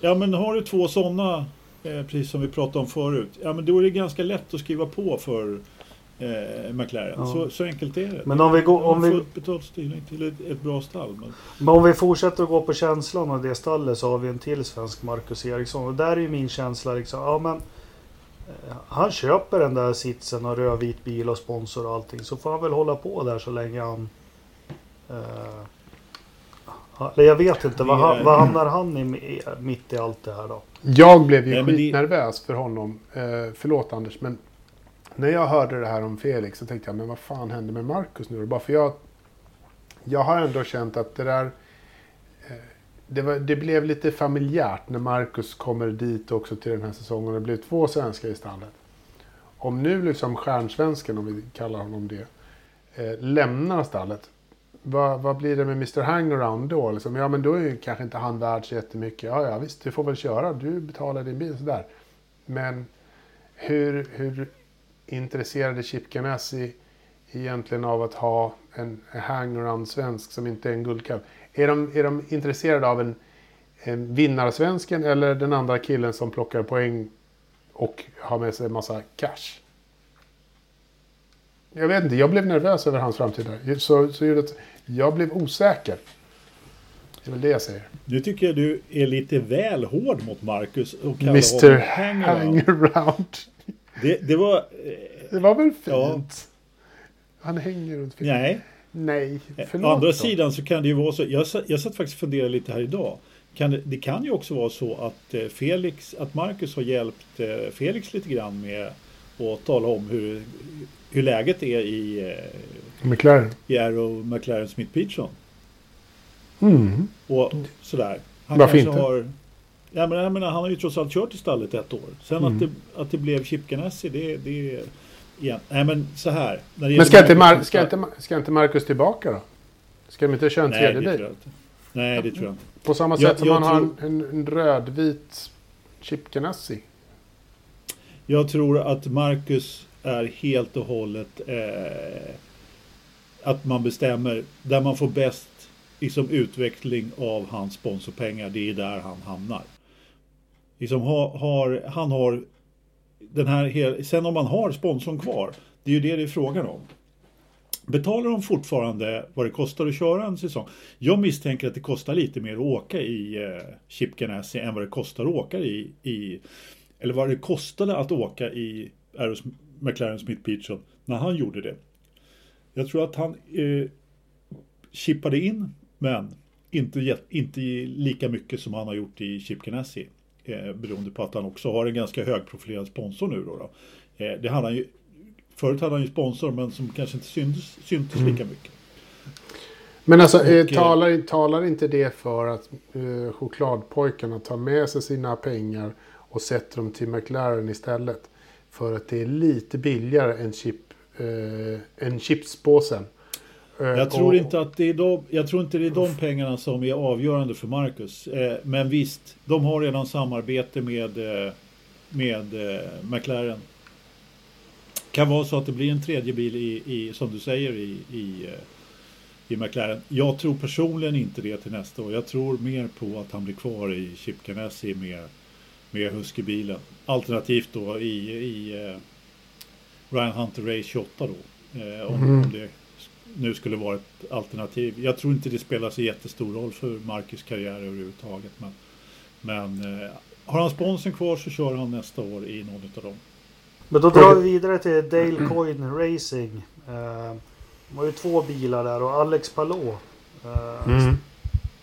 Ja men har du två sådana, eh, precis som vi pratade om förut, ja men då är det ganska lätt att skriva på för eh, McLaren. Ja. Så, så enkelt är det. Men om vi går- om vi- betalt styrning till ett, ett bra stall. Men, Men om vi fortsätter att gå på känslan av det stallet så har vi en till svensk Marcus Eriksson. Och där är ju min känsla liksom, ja men eh, han köper den där sitsen och rödvit bil och sponsor och allting. Så får han väl hålla på där så länge han... Eh, eller jag vet inte, vad, han- vad hamnar han i mitt i allt det här då? Jag blev ju Nej, det- skitnervös för honom. Eh, förlåt Anders, men när jag hörde det här om Felix så tänkte jag, men vad fan hände med Marcus nu? Bara för jag, jag har ändå känt att det där... Det, var, det blev lite familjärt när Marcus kommer dit också till den här säsongen. Det blev två svenskar i stallet. Om nu liksom stjärnsvensken, om vi kallar honom det, eh, lämnar stallet. Vad, vad blir det med Mr Hangaround då? Liksom, ja, men då är ju kanske inte han värd så jättemycket. Ja, ja, visst, du får väl köra. Du betalar din bil sådär. Men hur, hur intresserade Chip Ganassi egentligen av att ha en hangaround svensk som inte är en guldkalv? Är de, är de intresserade av en, en vinnarsvensken eller den andra killen som plockar poäng och har med sig en massa cash? Jag vet inte, jag blev nervös över hans framtid där. Så, så gjorde att jag blev osäker. Det är väl det jag säger. nu tycker jag du är lite väl hård mot Marcus och kallar Mr hangaround. Hangaround. Det, det var... Det var väl fint? Ja. Han hänger runt nej. Nej, Å förlåt andra då. sidan så kan det ju vara så. Jag, jag satt faktiskt och funderade lite här idag. Kan det, det kan ju också vara så att eh, Felix, att Marcus har hjälpt eh, Felix lite grann med att tala om hur, hur läget är i, eh, McLaren. i Aero McLaren Smith Peterson. Mm. Och sådär. Han Varför inte? har... Ja, men, jag menar, han har ju trots allt kört i stallet ett år. Sen Mm. att, det, att det blev Chip Ganassi, det, det. Igen. Nej men så här. Men ska inte, Mar- ska, inte, ska inte Marcus tillbaka då? Ska de inte köra en Nej, tredje det tror bil? jag. Nej, det tror jag inte. På samma Jag- sätt som jag man har tror- en, en, en rödvit Chip Ganassi. Jag tror att Marcus är helt och hållet eh, att man bestämmer där man får bäst liksom, utveckling av hans sponsorpengar. Det är där han hamnar. Liksom, har, har, han har den här hel, sen om man har sponsorn kvar, det är ju det det är frågan om. Betalar de fortfarande vad det kostar att köra en säsong? Jag misstänker att det kostar lite mer att åka i eh, Chip Ganassi än vad det kostar att åka i, i eller vad det kostade att åka i Aeros McLaren Smith Peterson när han gjorde det. Jag tror att han eh, chippade in, men inte, inte lika mycket som han har gjort i Chip Ganassi. Eh, beroende på att han också har en ganska högprofilerad sponsor nu. Då, då. Eh, det hade han ju, förut hade han ju sponsor, men som kanske inte syntes, syntes lika mycket. Men alltså, Och, eh, talar, talar inte det för att eh, chokladpojkarna tar med sig sina pengar och sätter dem till McLaren istället? För att det är lite billigare än, chip, eh, än chipspåsen. Eh, Jag tror, inte att det är de, jag tror inte det är de pengarna som är avgörande för Marcus. Eh, men visst, de har redan samarbete med, eh, med McLaren. Kan vara så att det blir en tredje bil i, i som du säger i, i, i McLaren. Jag tror personligen inte det till nästa år. Jag tror mer på att han blir kvar i Chip Ganassi med, med Husky-bilen. Alternativt då i, i Ryan Hunter Race 28 då. Om, Mm. om det nu skulle vara ett alternativ. Jag tror inte det spelar så jättestor roll för Marcus karriär överhuvudtaget. Men, men eh, har han sponsen kvar så kör han nästa år i någon av dem. Men då drar vi vidare till Dale Coyne Racing. Eh, de har ju två bilar där och Alex Palou. Eh, Mm.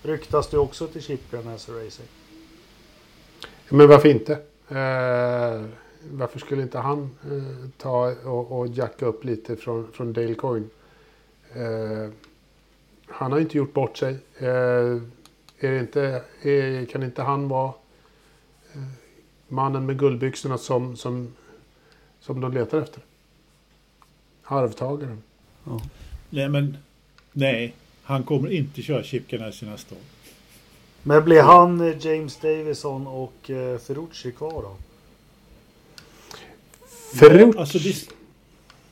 Ryktas det också till Chip Ganassi Racing? Men varför inte? Eh, varför skulle inte han eh, ta och, och jacka upp lite från, från Dale Coyne? Eh, han har inte gjort bort sig. Eh, är det inte, är, kan inte han vara eh, mannen med guldbyxorna som, som, som de letar efter? Arvtagaren. Nej, men nej, han kommer inte köra Chip Ganassi nästa år. Men blir han, eh, James Davison och Ferrucci kvar då? Ferrucci. Ja, alltså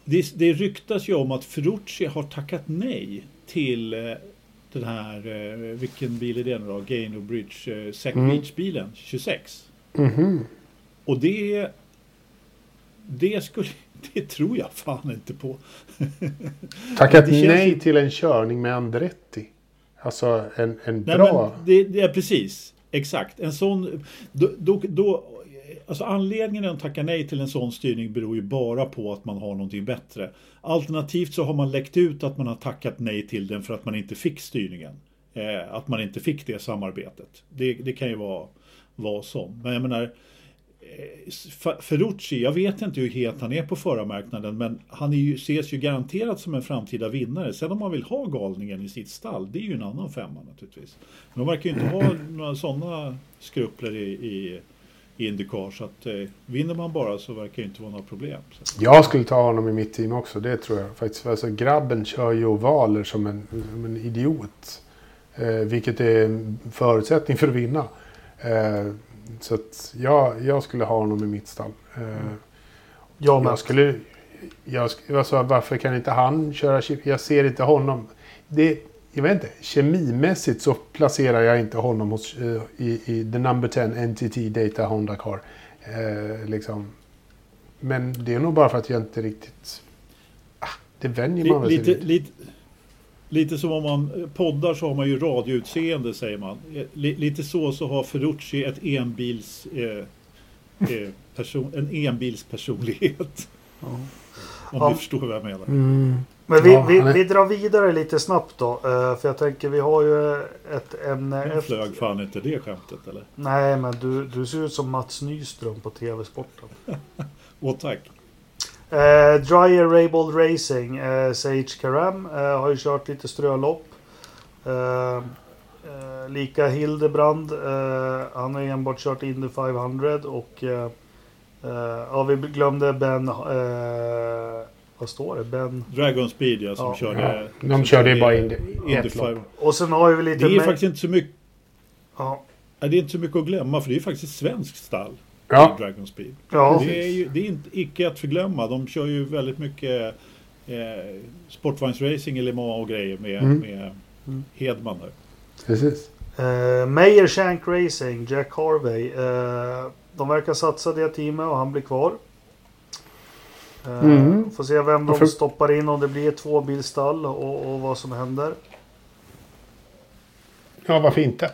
det, det, ryktas ju om att Ferrucci har tackat nej till eh, den här, eh, vilken bil är det nu då? Gaino Bridge, eh, Sec Mm. Beach-bilen, 26. Mhm. Och det, det skulle, [laughs] det tror jag fan inte på. [laughs] Tackat nej ju- till en körning med Andretti. Alltså en, en Nej, bra... det, det är precis, exakt. En sån, då, då, då, alltså anledningen att tacka nej till en sån styrning beror ju bara på att man har någonting bättre. Alternativt så har man läckt ut att man har tackat nej till den för att man inte fick styrningen. Eh, att man inte fick det samarbetet. Det, det kan ju vara vad som. Men jag menar, eh, Ferrucci, jag vet inte hur het han är på förarmarknaden men han är ju, ses ju garanterat som en framtida vinnare. Sen om man vill ha galningen i sitt stall, det är ju en annan femma naturligtvis. Men de verkar ju inte ha [clears throat] några sådana skrupler i, i Indycar så att eh, vinner man bara så verkar det inte vara några problem. Så. Jag skulle ta honom i mitt team också, det tror jag faktiskt. Alltså, grabben kör ju ovaler som en, som en idiot. Eh, vilket är en förutsättning för att vinna. Eh, så att jag, jag skulle ha honom i mitt stall. Eh, Jag med. jag skulle... Jag, alltså, varför kan inte han köra? Jag ser inte honom. Det, jag vet inte. Kemimässigt så placerar jag inte honom hos, eh, i, i the number 10 NTT Data Honda Car. Eh, liksom. Men det är nog bara för att jag inte riktigt... Ah, det vänjer man väl sig Lite, lite, som om man poddar så har man ju radioutseende säger man. Eh, Li, lite så så har Ferrucci ett enbils, eh, eh, person, en enbilspersonlighet. Ja. Om Ja. ni förstår vad jag menar. Mm. Men vi, Ja, vi, vi drar vidare lite snabbt då. eh, För jag tänker vi har ju ett ämne Nu efter. flög fan inte det skämtet eller? Nej men du, du ser ut som Mats Nyström på TV-sporten. [laughs] Åh tack. Eh, Dryer Raybold Racing, eh, Sage Karam eh, har ju kört lite strölopp. Eh, eh, lika Hildebrand, eh, han har enbart kört Indy 500 och eh, eh, ja, vi glömde Ben, eh, vad står det? Ben. Dragon Speed ja, som Ja. körde... Ja, de körde ju bara ett lopp. 500. Och sen har vi Det lite... är ma- faktiskt inte så mycket ja, det är inte så mycket att glömma för det är faktiskt svenskt stall. Ja, i Dragon Speed. ja, Det är ju det är inte, icke att förglömma. De kör ju väldigt mycket eh, sportvagnsracing i Le Mans och grejer med, Mm. med Mm. Hedman där. precis. Eh, Meyer Shank Racing, Jack Harvey. Eh, de verkar satsa det teamet och han blir kvar. Eh, Mm. Får se vem de stoppar in, om det blir ett tvåbilsstall och, och vad som händer. Ja, varför inte?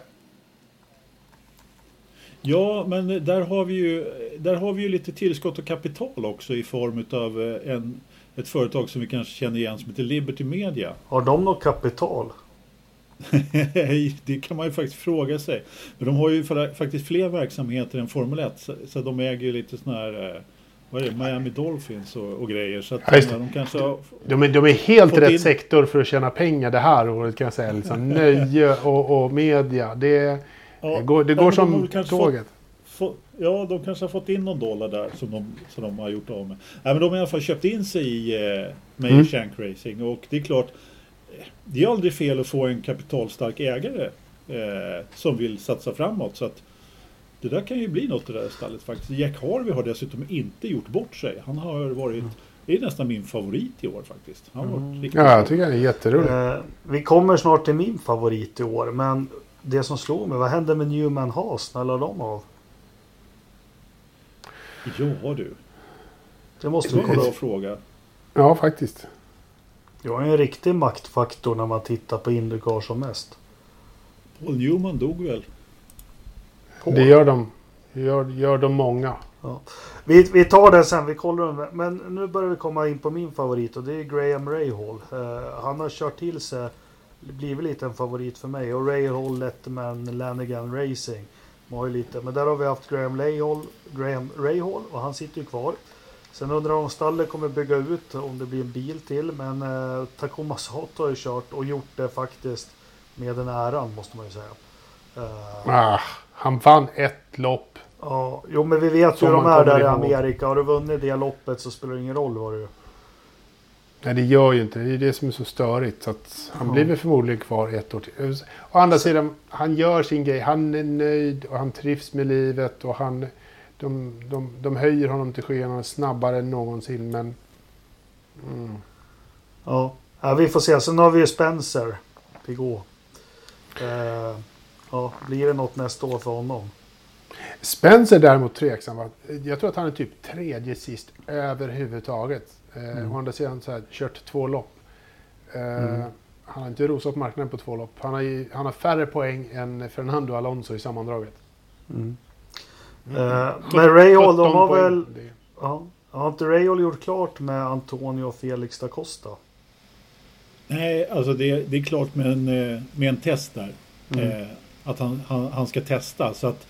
Ja, men där har vi ju, där har vi ju lite tillskott och kapital också i form av en, ett företag som vi kanske känner igen som heter Liberty Media. [laughs] Har de något kapital? det kan man ju faktiskt fråga sig. Men de har ju fa- faktiskt fler verksamheter än Formel 1. Så, så de äger ju lite sådana här eh, vad är det, Miami Dolphins och, och grejer. Så att det. de kanske har, De är, de är helt Fått rätt in- sektor för att tjäna pengar det här året kan jag säga. Liksom, [laughs] nöje och, och media. Det, Ja, det går, det går de som kanske tåget. Få, ja, de kanske har fått in någon dollar där som de, som de har gjort av med. Nej, men de har i alla fall köpt in sig i eh, Meyer Mm. Shank Racing och det är klart det är aldrig fel att få en kapitalstark ägare eh, som vill satsa framåt. Så att det där kan ju bli något i det där stallet faktiskt. Jack Harvey har dessutom inte gjort bort sig. Han har varit, det är nästan min favorit i år faktiskt. Han har varit riktigt Ja, jag tycker han är jätterolig. Eh, vi kommer snart till min favorit i år, men det som slår mig, vad hände med Newman Haas? När la de av? Ja du, Det måste det vi kolla bra upp. fråga. Ja, faktiskt. Jag är en riktig maktfaktor när man tittar på Indycar som mest. Paul Newman dog väl? Paul. Det gör de. Gör, gör de många. Ja. Vi, vi tar det sen, vi kollar den. Men nu börjar vi komma in på min favorit och det är Graham Rahal. Eh, han har kört till sig, blivit lite en favorit för mig. Och Rahal, Letterman, Lanigan Racing. Har ju lite, men där har vi haft Graham Rahal, Graham Rahal och han sitter ju kvar. Sen undrar jag om stallet kommer bygga ut, om det blir en bil till. Men eh, Takuma Sato har ju kört och gjort det faktiskt med den äran måste man ju säga. Eh, Ah, han vann ett lopp. Ja, jo men vi vet ju hur de är där i. Amerika. Har du vunnit det loppet så spelar det ingen roll vad du... Nej, det gör ju inte det. Det är det som är så störigt. Så att han Ja. blir väl förmodligen kvar ett år till. Å andra sidan, han gör sin grej. Han är nöjd och han trivs med livet. Och han, de, de, de höjer honom till skyarna snabbare än någonsin. Men... Mm. Ja. ja, vi får se. Sen har vi ju Spencer. Pigou. Eh, ja, blir det något nästa år för honom? Spencer däremot tveksam. Jag tror att han är typ tredje sist överhuvudtaget. Eh, Mm. Å andra sidan så här, kört två lopp. Eh, Mm. Han har inte rosat marknaden på två lopp. Han har, ju, han har färre poäng än Fernando Alonso i sammandraget. Mm. Eh, men Rahal, de 17 har poäng. väl... Det- Ja, har inte Rahal gjort klart med Antonio och Felix da Costa? Nej, alltså det, det är klart med en, eh, med en test där. Mm. Att han, han, han ska testa. Så att,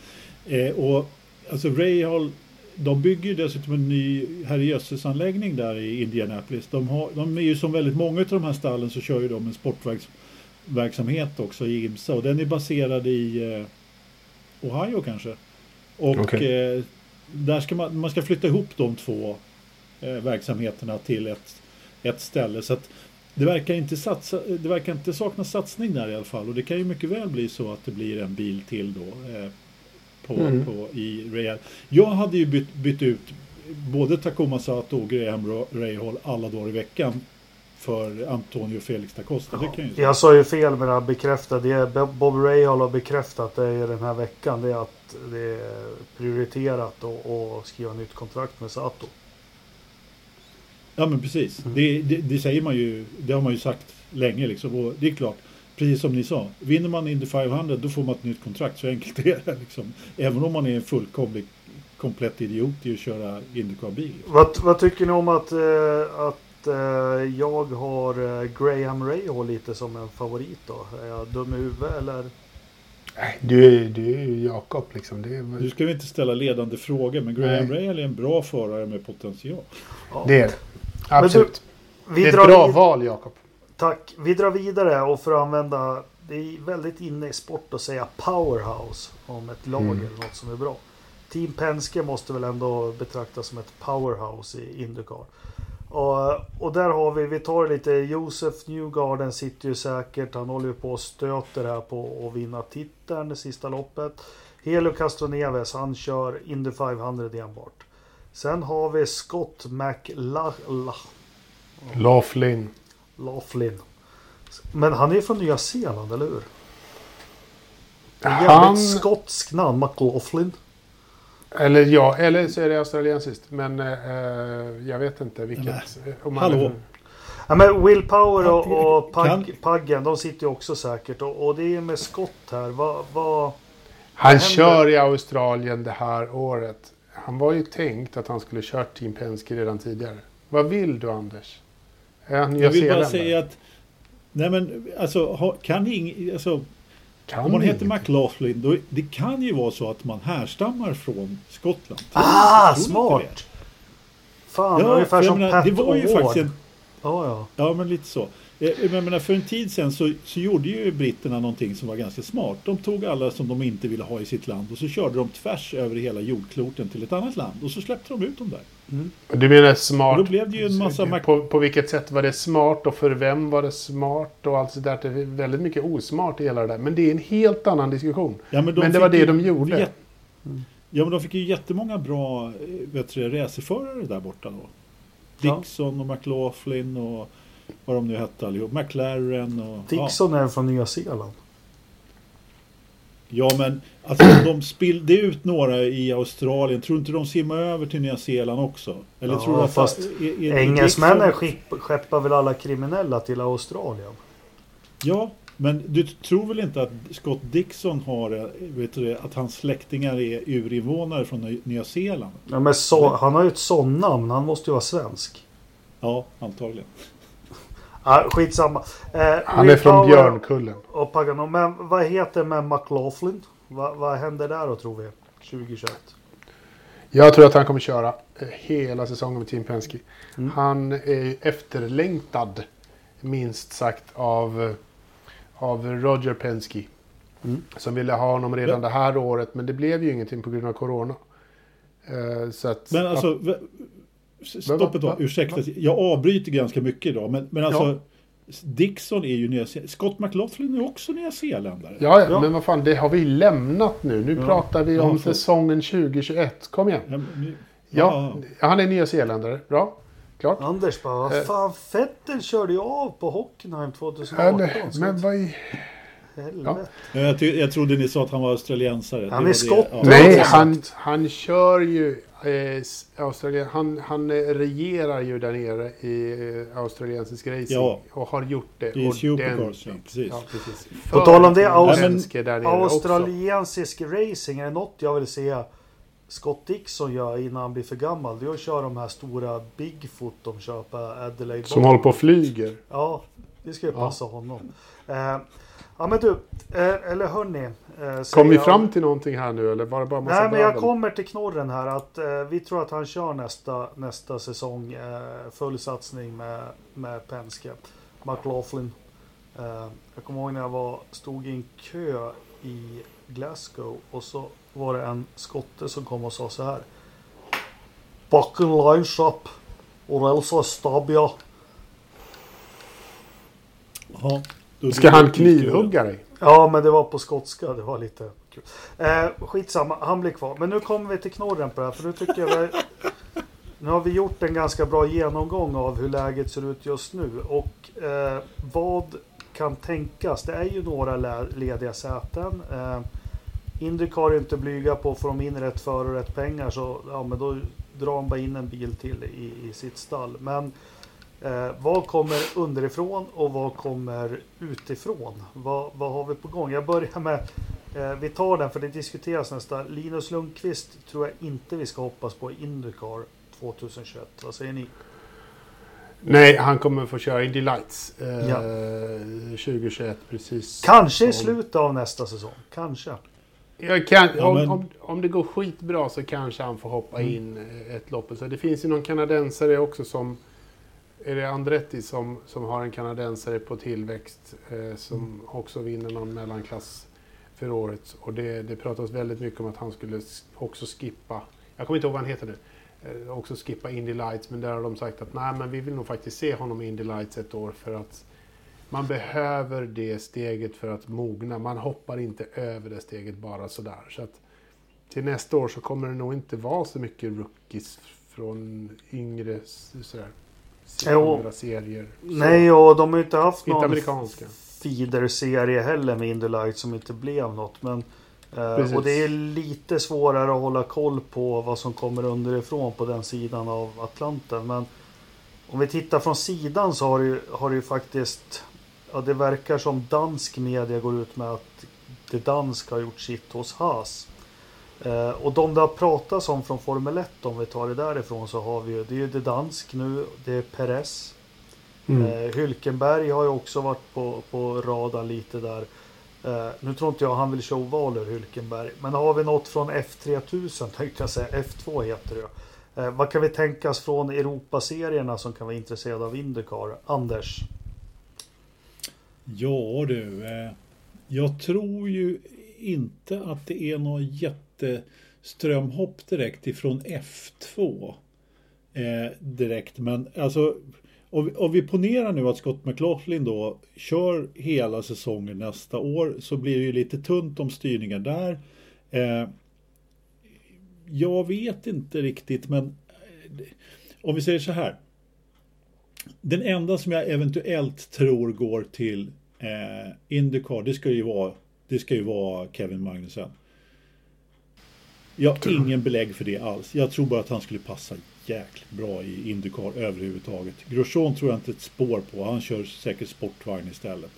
eh, och, alltså Rahal, de bygger ju dessutom en ny herrejösses-anläggning där i Indianapolis. De, har, de är ju som väldigt många av de här stallen så kör ju de en sportverksamhet också i IMSA. Och den är baserad i eh, Ohio kanske. Och Okej. eh, där ska man, man ska flytta ihop de två eh, verksamheterna till ett, ett ställe. Så att det verkar, inte satsa, det verkar inte saknas satsning där i alla fall. Och det kan ju mycket väl bli så att det blir en bil till då. Eh, på, Mm. på, i Real. Jag hade ju bytt, bytt ut både Takuma Sato och Graham Ra- Rahal alla dagar i veckan. För Antonio Felix da Costa. Kan jag. Jag sa ju fel med det här bekräftat. Det Bob Rahal har bekräftat det i den här veckan. Det är att det är prioriterat att att skriva nytt kontrakt med Sato. Ja men precis. Mm. Det, det, det säger man ju. Det har man ju sagt länge liksom. Och det är klart. Precis som ni sa. Vinner man Indy 500 då får man ett nytt kontrakt. Så enkelt [laughs] är det liksom. Även om man är en fullkomlig komplett idiot i att köra Indycar-bil. Vad, vad tycker ni om att, eh, att eh, jag har eh, Graham Rahal lite som en favorit då? Är jag dum i huvudet eller? Nej, Du är, du är ju Jakob liksom. Det är, Nu ska vi inte ställa ledande frågor. Men Graham Nej. Rahal är en bra förare med potential. Ja. det är det. Absolut. Vi det är ett bra val, Jakob. Tack. Vi drar vidare och för att använda Det är väldigt inne i sport att säga powerhouse om ett lag Mm. eller något som är bra. Team Penske måste väl ändå betraktas som ett powerhouse i Indycar. Och, och där har vi, vi tar lite, Josef Newgarden sitter ju säkert. Han håller ju på och stöter här på att vinna titeln det sista loppet. Helio Castroneves, han kör Indy 500 enbart. Sen har vi Scott McLaughlin. Laughlin. Laughlin. Men han är från Nya Zeeland, eller hur? En Han, jävligt skotsk namn, McLaughlin. eller ja, eller så är det australiensiskt. Men eh, jag vet inte vilket. Nej. Om man- Hallå. Ja, men Will Power och, och Pag, Paggen, de sitter ju också säkert. Och, och det är med Scott här. Vad... vad Han händer? kör i Australien det här året. Han var ju tänkt att han skulle kört Team Penske redan tidigare. Vad vill du Anders? Är han Jag vill bara säga att Nej men alltså, kan ing, alltså Kan om man heter. McLaughlin då det kan ju vara så att man härstammar från Skottland. ah, smart! det? Fan, Ja, ungefär som menar, Pat det var ju Ward. faktiskt en, Ja, ja. Ja men lite så. Jag menar, för en tid sedan så, så gjorde ju britterna någonting som var ganska smart. De tog alla som de inte ville ha i sitt land och så körde de tvärs över hela jordkloten till ett annat land och så släppte de ut dem där. Du menar smart? Och då blev det ju en massa mak- på, på vilket sätt var det smart och för vem var det smart och allt sådär. Det är väldigt mycket osmart i hela det där. Men det är en helt annan diskussion. Ja, Men, de det fick var det de gjorde. jät- Ja, men de fick ju jättemånga bra eh, vet du, det, racerförare där borta då. Ja. Dixon och McLaughlin och vad de nu hette allihop. McLaren och... Ja. Dixon är från Nya Zeeland. Ja men alltså de spillde ut några i Australien. Tror inte de simmar över till Nya Zeeland också? Eller Ja, tror du att fast är, är Engelsmännen Dixon- skepp- skeppar väl alla kriminella till Australien? Ja, men du tror väl inte att Scott Dixon har, vet du, att hans släktingar är urinvånare från Ny- Nya Zeeland? Ja, men så, han har ju ett sånt namn. Han måste ju vara svensk. Ja, antagligen. Ah, skitsamma. Eh, Han är från Björnkullen. Och Pagano. Men vad heter med McLaughlin? Va, vad händer där då tror vi? 2021? Jag tror att han kommer köra eh, hela säsongen med Team Penske. Mm. Han är ju efterlängtad, minst sagt, av, eh, av Roger Penske. Mm. Som ville ha honom redan Ja. det här året, men det blev ju ingenting på grund av Corona. Eh, Så att, Men alltså, stopp ett tag, ursäkta. Jag avbryter ganska mycket idag. Men, men alltså, Dixon är ju Nya Zeeland. Scott McLaughlin är också Nya Zeeländare. ja, ja, Ja. men vad fan, det har vi lämnat nu. Nu Ja. pratar vi Ja, om säsongen 2021. Kom igen. Ja, men Ja, han är nyzeeländare. Bra. Klart. Anders bara, vad Eh. fan Fettel körde ju av på Hockenheim 2018. Eller, så men vad i... helvete. Ja, Jag, ty- jag trodde ni sa att han var australiensare. Han Det är skott. Ja. Nej, han, han kör ju eh, Australien, han, han eh, regerar ju där nere i eh, australiensisk racing. Ja. Och har gjort det I supercars, ja, precis. Ja, precis. På tal om det, Aus- svenske där nere också. Australiensisk racing, är något jag vill se Scott Dixon gör innan han blir för gammal? Det är att köra de här stora Bigfoot de på Adelaide Som håller på och flyger. Ja, det ska ju Ja. passa honom. Eh, ja men du, eh, eller hörni. Eh, Kom vi jag- fram till någonting här nu eller var det bara massa Nej men jag kommer till knorren här att eh, vi tror att han kör nästa, nästa säsong eh, full satsning med, med Penske. McLaughlin. Eh, jag kommer ihåg när jag var, stod i en kö i Glasgow och så var det en skotte som kom och sa så här. Bucken lines up or else I stab ya. Ja, Ska han knivhugga dig? Ja, men det var på skotska. Det var lite kul. Eh, skitsamma, han blir kvar. Men nu kommer vi till knorren på det här. För nu tycker jag vi, Nu har vi gjort en ganska bra genomgång av hur läget ser ut just nu. Och eh, vad kan tänkas? Det är ju några lediga säten. Eh, Indycar är inte blyga på, får de in rätt för och rätt pengar så ja, men då drar de bara in en bil till i, i sitt stall. Men Eh, vad kommer underifrån och vad kommer utifrån? Vad, vad har vi på gång? Jag börjar med, eh, vi tar den för det diskuteras nästa. Linus Lundqvist tror jag inte vi ska hoppas på i Indycar 2021. Vad säger ni? Nej, han kommer få köra Indy Lights eh, Ja. 2021 precis. Kanske i slutet av nästa säsong. Kanske. Jag kan, Ja, om, men- om, om det går skitbra så kanske han får hoppa Mm. in eh, ett lopp. Så det finns ju någon kanadensare också som... Är det Andretti som, som har en kanadensare på tillväxt eh, som Mm. också vinner någon mellanklass för året. Och det, det pratas väldigt mycket om att han skulle också skippa... Jag kommer inte ihåg vad han heter nu. Eh, också skippa Indy Lights. Men där har de sagt att nej men vi vill nog faktiskt se honom i Indy Lights ett år för att man behöver det steget för att mogna. Man hoppar inte över det steget bara sådär. Så att till nästa år så kommer det nog inte vara så mycket rookies från yngre sådär. Andra serier. Så, Nej, och de har ju inte haft Inte någon amerikanska. feeder-serie heller med Indy Light som inte blev något. Men, eh, och det är lite svårare att hålla koll på vad som kommer underifrån på den sidan av Atlanten. Men om vi tittar från sidan så har det ju, har det ju faktiskt Ja, det verkar som dansk media går ut med att det dansk har gjort sitt hos Haas. Eh, och de det har pratats om från Formel 1 om vi tar det därifrån så har vi ju det är ju det dansk nu. Det är Perez. Mm. Eh, Hylkenberg har ju också varit på, på radarn lite där. Eh, nu tror inte jag han vill köra ovaler Hylkenberg. Men har vi något från F3000 tänkte jag säga. F2 heter det eh, Vad kan vi tänkas från Europaserierna som kan vara intresserade av Indycar? Anders? Ja du, eh, jag tror ju inte att det är någon direkt ifrån F2. Eh, direkt, men alltså om, om vi ponerar nu att Scott McLaughlin då kör hela säsongen nästa år så blir det ju lite tunt om styrningen där. Eh, jag vet inte riktigt, men eh, om vi säger så här. Den enda som jag eventuellt tror går till eh, Indycar, det ska ju vara, det ska ju vara Kevin Magnussen. Jag har ingen belägg för det alls. Jag tror bara att han skulle passa jäkligt bra i Indycar överhuvudtaget. Grosjean tror jag inte ett spår på. Han kör säkert sportvagn istället.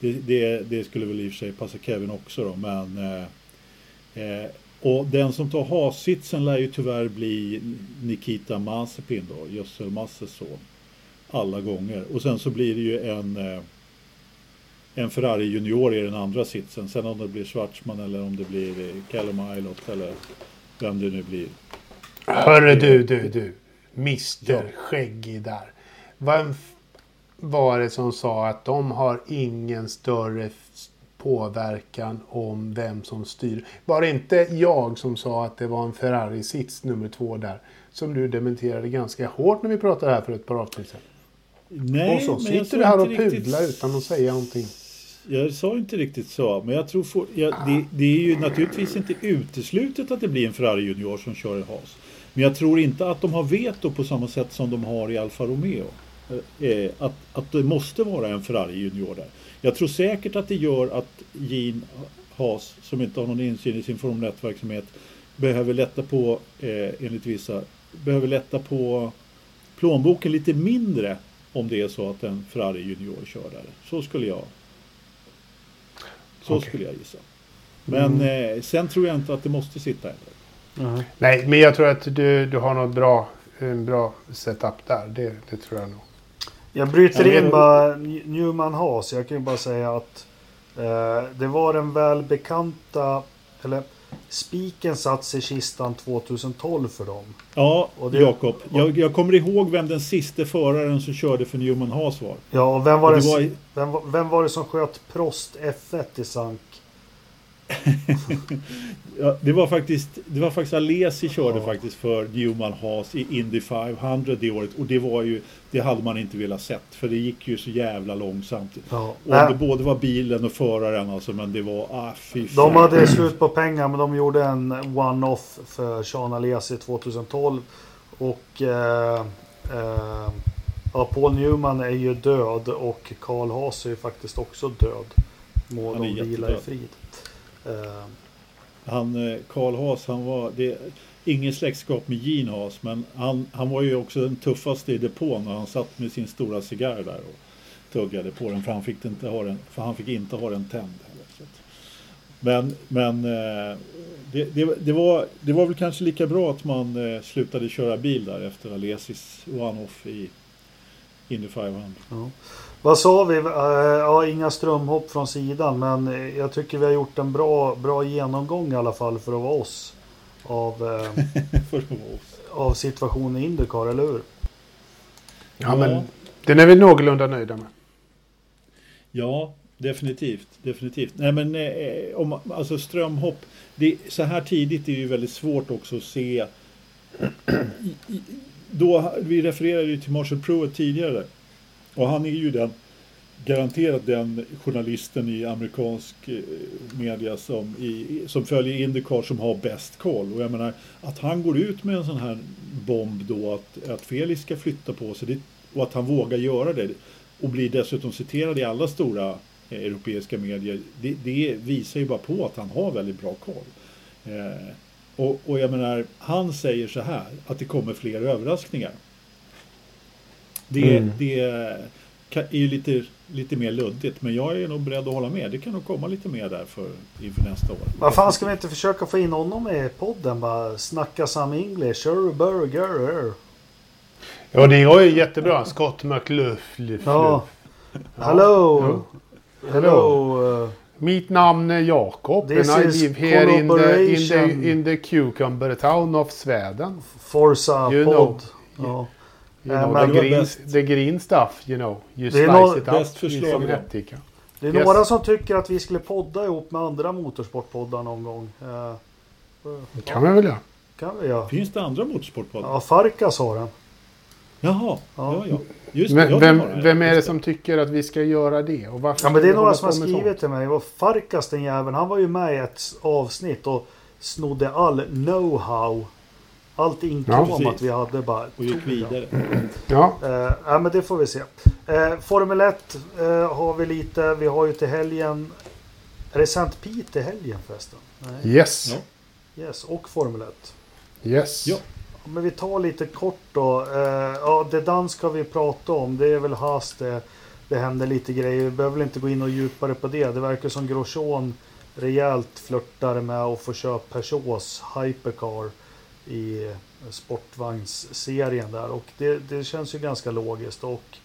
Det, det, det skulle väl i och för sig passa Kevin också då, men eh, eh, och den som tar hassitsen lär ju tyvärr bli Nikita Mazepin då, Gössel Masses son. Alla gånger. Och sen så blir det ju en eh, en Ferrari Junior i den andra sitsen. Sen om det blir Schwarzman eller om det blir Callum Aylott eller vem det nu blir. Hörru du, du, du. Mister ja. Skäggig där. Vem var det som sa att de har ingen större påverkan om vem som styr? Var det inte jag som sa att det var en Ferrari-sits nummer två där? Som du dementerade ganska hårt när vi pratade här för ett par avsnitt sedan. Nej, och så sitter du här och pudlar riktigt... utan att säga någonting. Jag sa inte riktigt så, men jag tror for, jag, det, det, är ju naturligtvis inte uteslutet att det blir en Ferrari Junior som kör i Haas. Men jag tror inte att de har veto på samma sätt som de har i Alfa Romeo. Eh, eh att, att det måste vara en Ferrari Junior där. Jag tror säkert att det gör att Jean Haas, som inte har någon insyn i sin Formel 1-verksamhet, behöver lätta på, eh, enligt vissa, behöver lätta på plånboken lite mindre om det är så att en Ferrari Junior kör där. Så skulle jag så okay. skulle jag gissa. Men mm. eh, sen tror jag inte att det måste sitta heller. Mm. Nej, men jag tror att du, du har något bra, en bra setup där. Det, det tror jag nog. Jag bryter in bara Newman Haas. Jag kan ju bara säga att eh, det var den välbekanta, eller spiken satt i kistan 2012 för dem. Ja, det, Jakob. Jag, jag, kommer ihåg vem den sista föraren som körde för Newman Haas var. Ja, och vem var, och det, var... Vem, vem var det som sköt Prost F1 i sank? [laughs] ja, det var faktiskt det var faktiskt Alesi körde ja. faktiskt för Newman Haas i Indy 500 det året och det var ju det hade man inte velat sett för det gick ju så jävla långsamt. Ja. Och det både var bilen och föraren alltså men det var ah, fy De hade slut på pengar men de gjorde en one-off för Sean Alesi 2012 och eh, eh, ja, Paul Newman är ju död och Karl Haas är ju faktiskt också död. Må de vila i frid. Uh, han, eh, Karl Haas, han var, det, ingen släktskap med Gene Haas, men han, han var ju också den tuffaste i depån när han satt med sin stora cigarr där och tuggade på den, för han fick inte ha den, för han fick inte ha den tänd. Men, men eh, det, det, det, var, det var väl kanske lika bra att man slutade köra bil där efter Alesis one-off i Indy 500. Ja. Vad sa vi? Uh, ja, inga strömhopp från sidan men jag tycker vi har gjort en bra, bra genomgång i alla fall för att vara oss. Av, [laughs] oss. av situationen i Indycar, eller hur? Ja, ja, men den är vi någorlunda nöjda med. Ja, definitivt. definitivt. Nej, men eh, om, alltså strömhopp. Det, så här tidigt är det ju väldigt svårt också att se. [clears throat] I, i, då, vi refererade ju till Marshall Pruitt tidigare. Och han är ju den garanterat den journalisten i amerikansk eh, media som, i, som följer Indycar som har bäst koll. Och jag menar att han går ut med en sån här bomb då att, att Felix ska flytta på sig det, och att han vågar göra det och blir dessutom citerad i alla stora eh, europeiska medier. Det, det, visar ju bara på att han har väldigt bra koll. Eh, och, och jag menar, han säger så här att det kommer fler överraskningar. Det, mm. det är ju lite, lite mer luddigt, men jag är nog beredd att hålla med. Det kan nog komma lite mer där för, inför nästa år. Vad fan ska vi inte försöka få in honom i podden? Bara snacka some English. Burger. Ja, det är ju jättebra. Scott McLuff. Ja. Hello. Hello. Mitt namn är Jakob and I live here in the, in, the, in the cucumber town of Sweden. Forza you pod. Ja. You know, the, green, the green stuff, you know. You slice no, it up förslag. Det är Yes. några som tycker att vi skulle podda ihop med andra motorsportpoddar någon gång. Eh, Det kan vi väl göra. kan vi göra. Finns det andra motorsportpoddar? Ja, Farkas har den. Jaha, Ja. ja, ja. Just det, Vem, det. vem är det som tycker att vi ska göra det? Och varför Ja, men det är några som har skrivit sånt? till mig. Och Farkas den jäveln, han var ju med i ett avsnitt och snodde all know-how. Allt inkråmat precis. vi hade bara. Och gick vidare. Ja, Eh, ja, men det får vi se. Eh, Formel 1 eh, har vi lite. Vi har ju till helgen. Är det St. Pete i helgen förresten? Nej. yes. Ja. Yes, och Formel 1. Yes. Ja. Ja, Men vi tar lite kort då. Eh, ja, det dans ska vi prata om. Det är väl Haas det. Det händer lite grejer. Vi behöver väl inte gå in och djupare på det. Det verkar som Grosjean rejält flörtar med att få köpa Peugeots Hypercar i sportvagnsserien där. Och det, det känns ju ganska logiskt. Och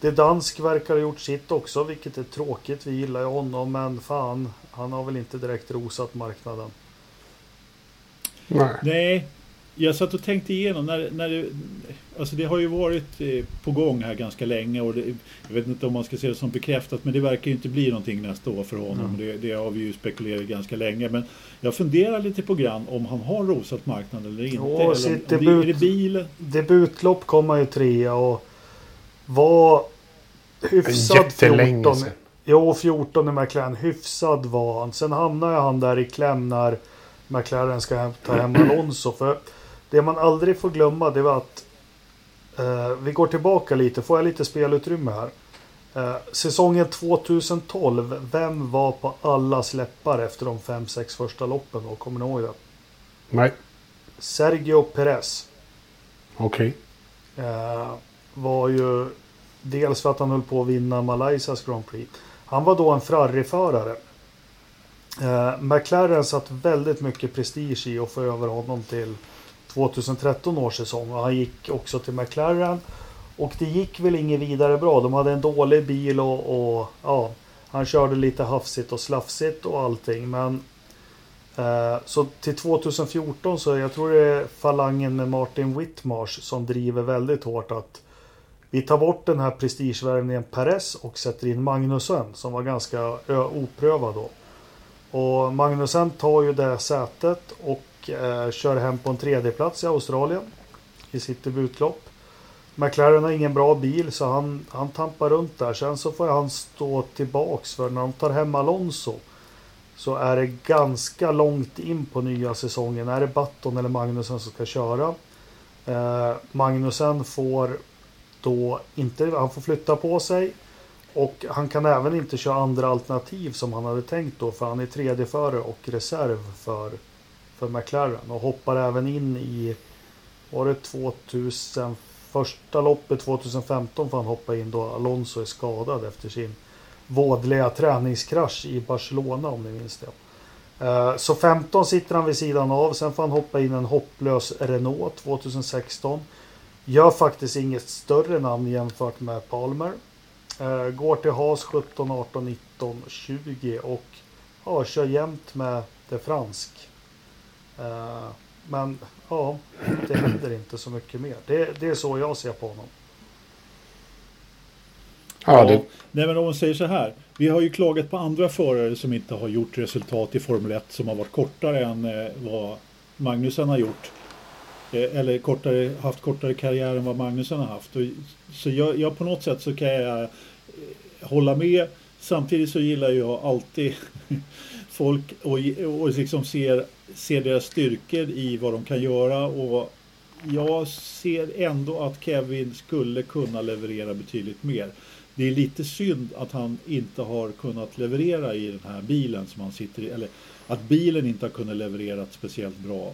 det dansk verkar ha gjort sitt också, vilket är tråkigt. Vi gillar ju honom, men fan, han har väl inte direkt rosat marknaden. Nej. Nej, jag satt och tänkte igenom när, när det, alltså det har ju varit eh, på gång här ganska länge och det, jag vet inte om man ska se det som bekräftat men det verkar ju inte bli någonting nästa år för honom. Det, det har vi ju spekulerat ganska länge men jag funderar lite på grann om han har rosat marknaden eller inte. Jo, eller om, sitt om det, är det debut- bil? Debutlopp kom han ju trea och var hyfsad Jättelänge 14. sedan. Jo, 14 i McLaren. Hyfsad var han. Sen hamnade han där i kläm när McLaren ska ta hem [clears throat] Alonso. För det man aldrig får glömma det var att eh, vi går tillbaka lite. Får jag lite spelutrymme här? Eh, säsongen 2012. Vem var på alla släppar efter de 5-6 första loppen? Då? Kommer ni ihåg det? Nej. Sergio Perez. Okej. Eh, var ju dels för att han höll på att vinna Malaysias Grand Prix. Han var då en Ferrari-förare. Eh, McLaren satt väldigt mycket prestige i att få över honom till 2013 års säsong. Och han gick också till McLaren. Och det gick väl inget vidare bra. De hade en dålig bil och, och ja, han körde lite hafsigt och slafsigt och allting. Men eh, så till 2014 så jag tror det är falangen med Martin Whitmarsh som driver väldigt hårt att vi tar bort den här prestigevärvningen Perez och sätter in Magnussen som var ganska oprövad då. Och Magnussen tar ju det sätet och eh, kör hem på en tredjeplats i Australien i sitt debutlopp. McLaren har ingen bra bil så han, han tampar runt där. Sen så får han stå tillbaks för när de tar hem Alonso så är det ganska långt in på nya säsongen. Är det Button eller Magnussen som ska köra? Eh, Magnussen får då inte, han får flytta på sig och han kan även inte köra andra alternativ som han hade tänkt då för han är tredje före och reserv för, för McLaren och hoppar även in i var det 2000 första loppet 2015 får han hoppa in då Alonso är skadad efter sin vådliga träningskrasch i Barcelona om ni minns det. Eh, så 15 sitter han vid sidan av. Sen får han hoppa in en hopplös Renault 2016. Gör faktiskt inget större namn jämfört med Palmer. Eh, går till Haas 17, 18, 19, 20 och ja, kör jämt med det fransk. Eh, Men ja, det händer inte så mycket mer. Det, det är så jag ser på honom. Ja, det, Nej men om man säger så här. Vi har ju klagat på andra förare som inte har gjort resultat i Formel 1 som har varit kortare än eh, vad Magnusen har gjort. Eh, eller kortare, haft kortare karriär än vad Magnusen har haft. Och, så jag, jag på något sätt så kan jag eh, hålla med. Samtidigt så gillar jag alltid folk och, och liksom ser, ser deras styrkor i vad de kan göra. Och jag ser ändå att Kevin skulle kunna leverera betydligt mer. Det är lite synd att han inte har kunnat leverera i den här bilen som han sitter i. Eller att bilen inte har kunnat leverera speciellt bra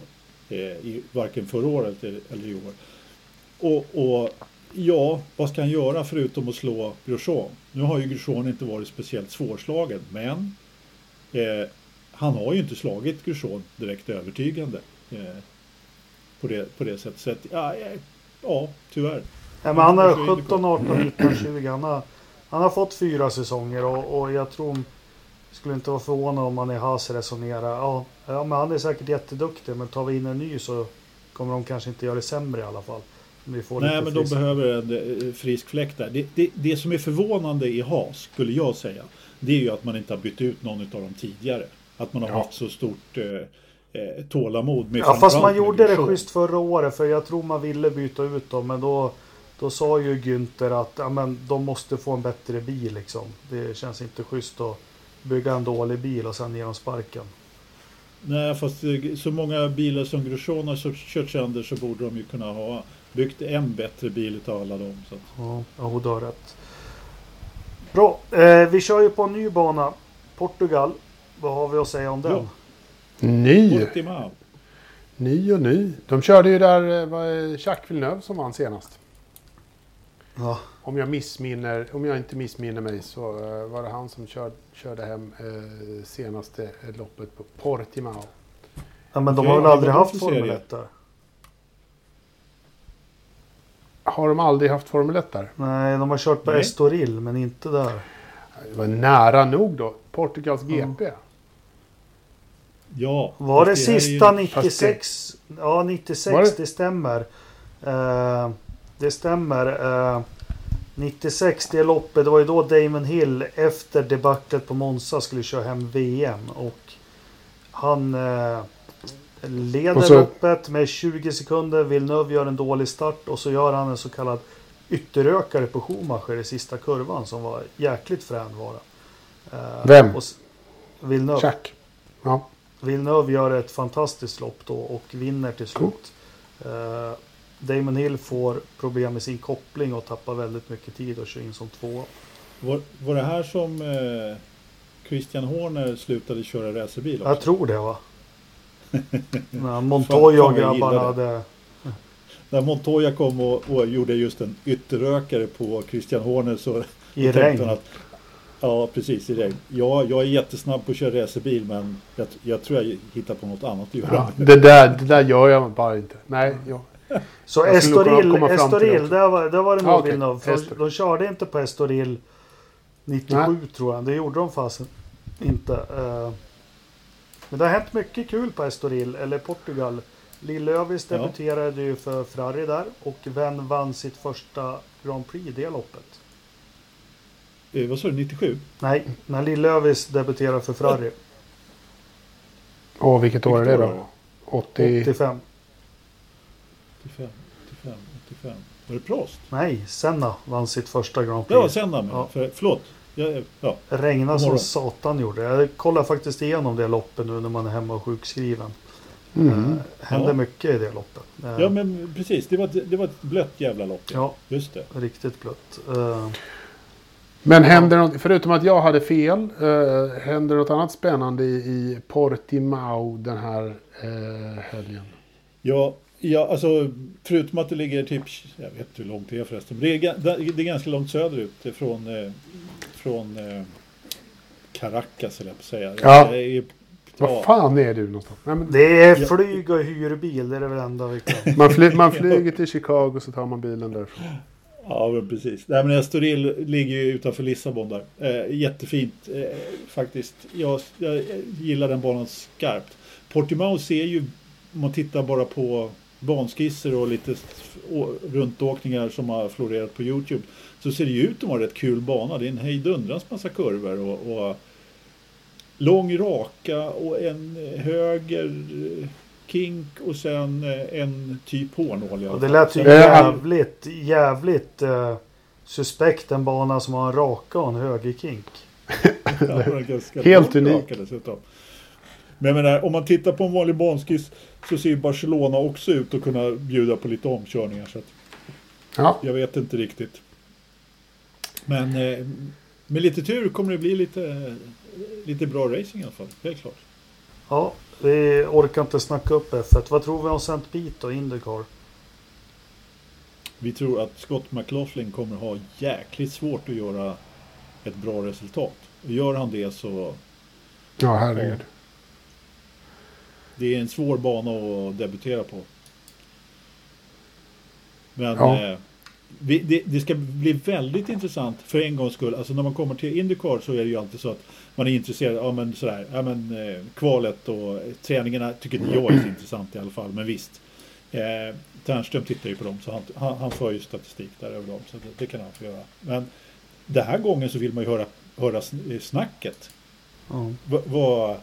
eh, i, varken förra året eller, eller i år. Och, och ja, vad ska han göra förutom att slå Grosjean? Nu har ju Grosjean inte varit speciellt svårslagen, men eh, han har ju inte slagit Grosjean direkt övertygande eh, på, det, på det sättet. Så att, ja, eh, ja, tyvärr. Ja, men han har Så är det 17, 18, 19, 20. Han har, han har fått fyra säsonger och, och jag tror skulle inte vara förvånad om man i Haas resonerar. Ja, ja, men han är säkert jätteduktig men tar vi in en ny så kommer de kanske inte göra det sämre i alla fall. Nej, men de frisk- behöver en eh, frisk fläkt där. Det, det, det som är förvånande i Haas, skulle jag säga, det är ju att man inte har bytt ut någon av dem tidigare. Att man har Ja. haft så stort eh, eh, tålamod med Ja, fast man gjorde det schysst förra året för jag tror man ville byta ut dem. Men då, då sa ju Günther att ja, men de måste få en bättre bil liksom. Det känns inte schysst att bygga en dålig bil och sen ge dem sparken. Nej, fast eh, så många bilar som Grosjean har kört sönder så borde de ju kunna ha byggt en bättre bil utav alla dem. Så Ja, ja du har rätt. Bra, eh, vi kör ju på en ny bana. Portugal. Vad har vi att säga om den? Ja. Ny! Portimao. Ny och ny. De körde ju där, eh, var det Jacques Villeneuve som vann senast. Ja. Om jag missminner, om jag inte missminner mig så eh, var det han som kör, körde hem eh, senaste eh, loppet på Portimao. ja men de har väl aldrig haft för Formel serie? 1 där? Har de aldrig haft Formel 1 där? Nej, de har kört på Nej. Estoril men inte där. Det var nära nog då. Portugals GP. Ja. Var det här är ju- sista Fast det- 96? Ja, 96 Var det? det? stämmer. Eh, det stämmer. Eh, 96 det loppet, det var ju då Damon Hill efter debaclet på Monza skulle köra hem VM. Och han eh, leder så- loppet med 20 sekunder. Villeneuve gör en dålig start och så gör han en så kallad ytterökare på Schumacher i sista kurvan som var jäkligt frän var det. Eh, Vem? och Villeneuve. Jack. Ja. Villeneuve gör ett fantastiskt lopp då och vinner till slut. Eh, Damon Hill får problem med sin koppling och tappar väldigt mycket tid och kör in som två. Var, var det här som eh, Christian Horner slutade köra racerbil också? Jag tror det va? När Montoya och grabbarna hade... När Montoya kom och, och gjorde just en ytterökare på Christian Horner så I regn. att Ja, precis i regn. Ja, jag är jättesnabb på att köra racerbil men jag, jag tror jag hittar på något annat att göra. Ja, det, där, det där gör jag bara inte. Nej, jag, Så Jag Estoril, Estoril där var, där var det nog Ja, okej. Villeneuve. För de körde inte på Estoril 97 tror jag. Det gjorde de fasen inte. Eh, Men det har hänt mycket kul på Estoril, eller Portugal. Lillövis Ja. debuterade ju för Ferrari där och vem vann sitt första Grand Prix i det loppet? Eh, vad sa du, 97? Nej, när Lillövis debuterade för Ferrari. åh, vilket år är det då? 80... 85. 85, 85, 85. Var det Prost? Nej, Senna vann sitt första Grand Ja, Prix. Senna med. Ja. För, förlåt. Ja, ja. Regna som satan gjorde det. Jag kollar faktiskt igenom det loppet nu när man är hemma och sjukskriven. Mm. Eh, hände Ja. mycket i det loppet. Eh, ja, men precis. Det var, ett- det var ett blött jävla lopp. ja, Just det. riktigt blött. Eh, Men händer något, förutom att jag hade fel, eh, händer något annat spännande i, i Portimao den här eh, helgen? Ja, ja, alltså förutom att det ligger typ, jag vet inte hur långt det är förresten, det är, det är ganska långt söderut från, eh, från eh, Caracas eller jag på att säga. Ja. Det är, Var fan är du någonstans? Nej, men det är Ja. flyg och hyrbil. Det är det väl enda vi kan. man, fly, man flyger till Chicago så tar man bilen därifrån. Ja, men precis. Nej, men Estoril ligger ju utanför Lissabon där. Eh, jättefint eh, faktiskt. Jag, jag gillar den banan skarpt. Portimao ser ju, om man tittar bara på banskisser och lite runtåkningar som har florerat på Youtube, så ser det ju ut att vara en rätt kul bana. Det är en hejdundrans massa kurvor och, och lång raka och en höger kink och sen eh, en typ hårnål. det lät ju Eh, jävligt, jävligt eh, suspekt. En bana som har en raka och en var [laughs] ganska Helt unik. Men jag menar, om man tittar på en vanlig banskiss så ser ju Barcelona också ut att kunna bjuda på lite omkörningar. Så att Ja, jag vet inte riktigt. Men eh, med lite tur kommer det bli lite, lite bra racing i alla fall. Helt klart. Ja, vi orkar inte snacka upp F1. Vad tror vi om St. Pete och Indycar? Vi tror att Scott McLaughlin kommer ha jäkligt svårt att göra ett bra resultat. Och gör han det så ja herregud. Det är en svår bana att debutera på. Men Ja. eh, vi, det, det ska bli väldigt intressant för en gångs skull. Alltså när man kommer till Indycar så är det ju alltid så att man är intresserad av men sådär, ja, men, eh, kvalet och träningarna tycker inte jag är så intressant i alla fall. Men visst, Eh, Ternström tittar ju på dem så han, han, han för ju statistik där över dem så det, det kan han få göra. Men den här gången så vill man ju höra, höra snacket. Ja. Va- Vad...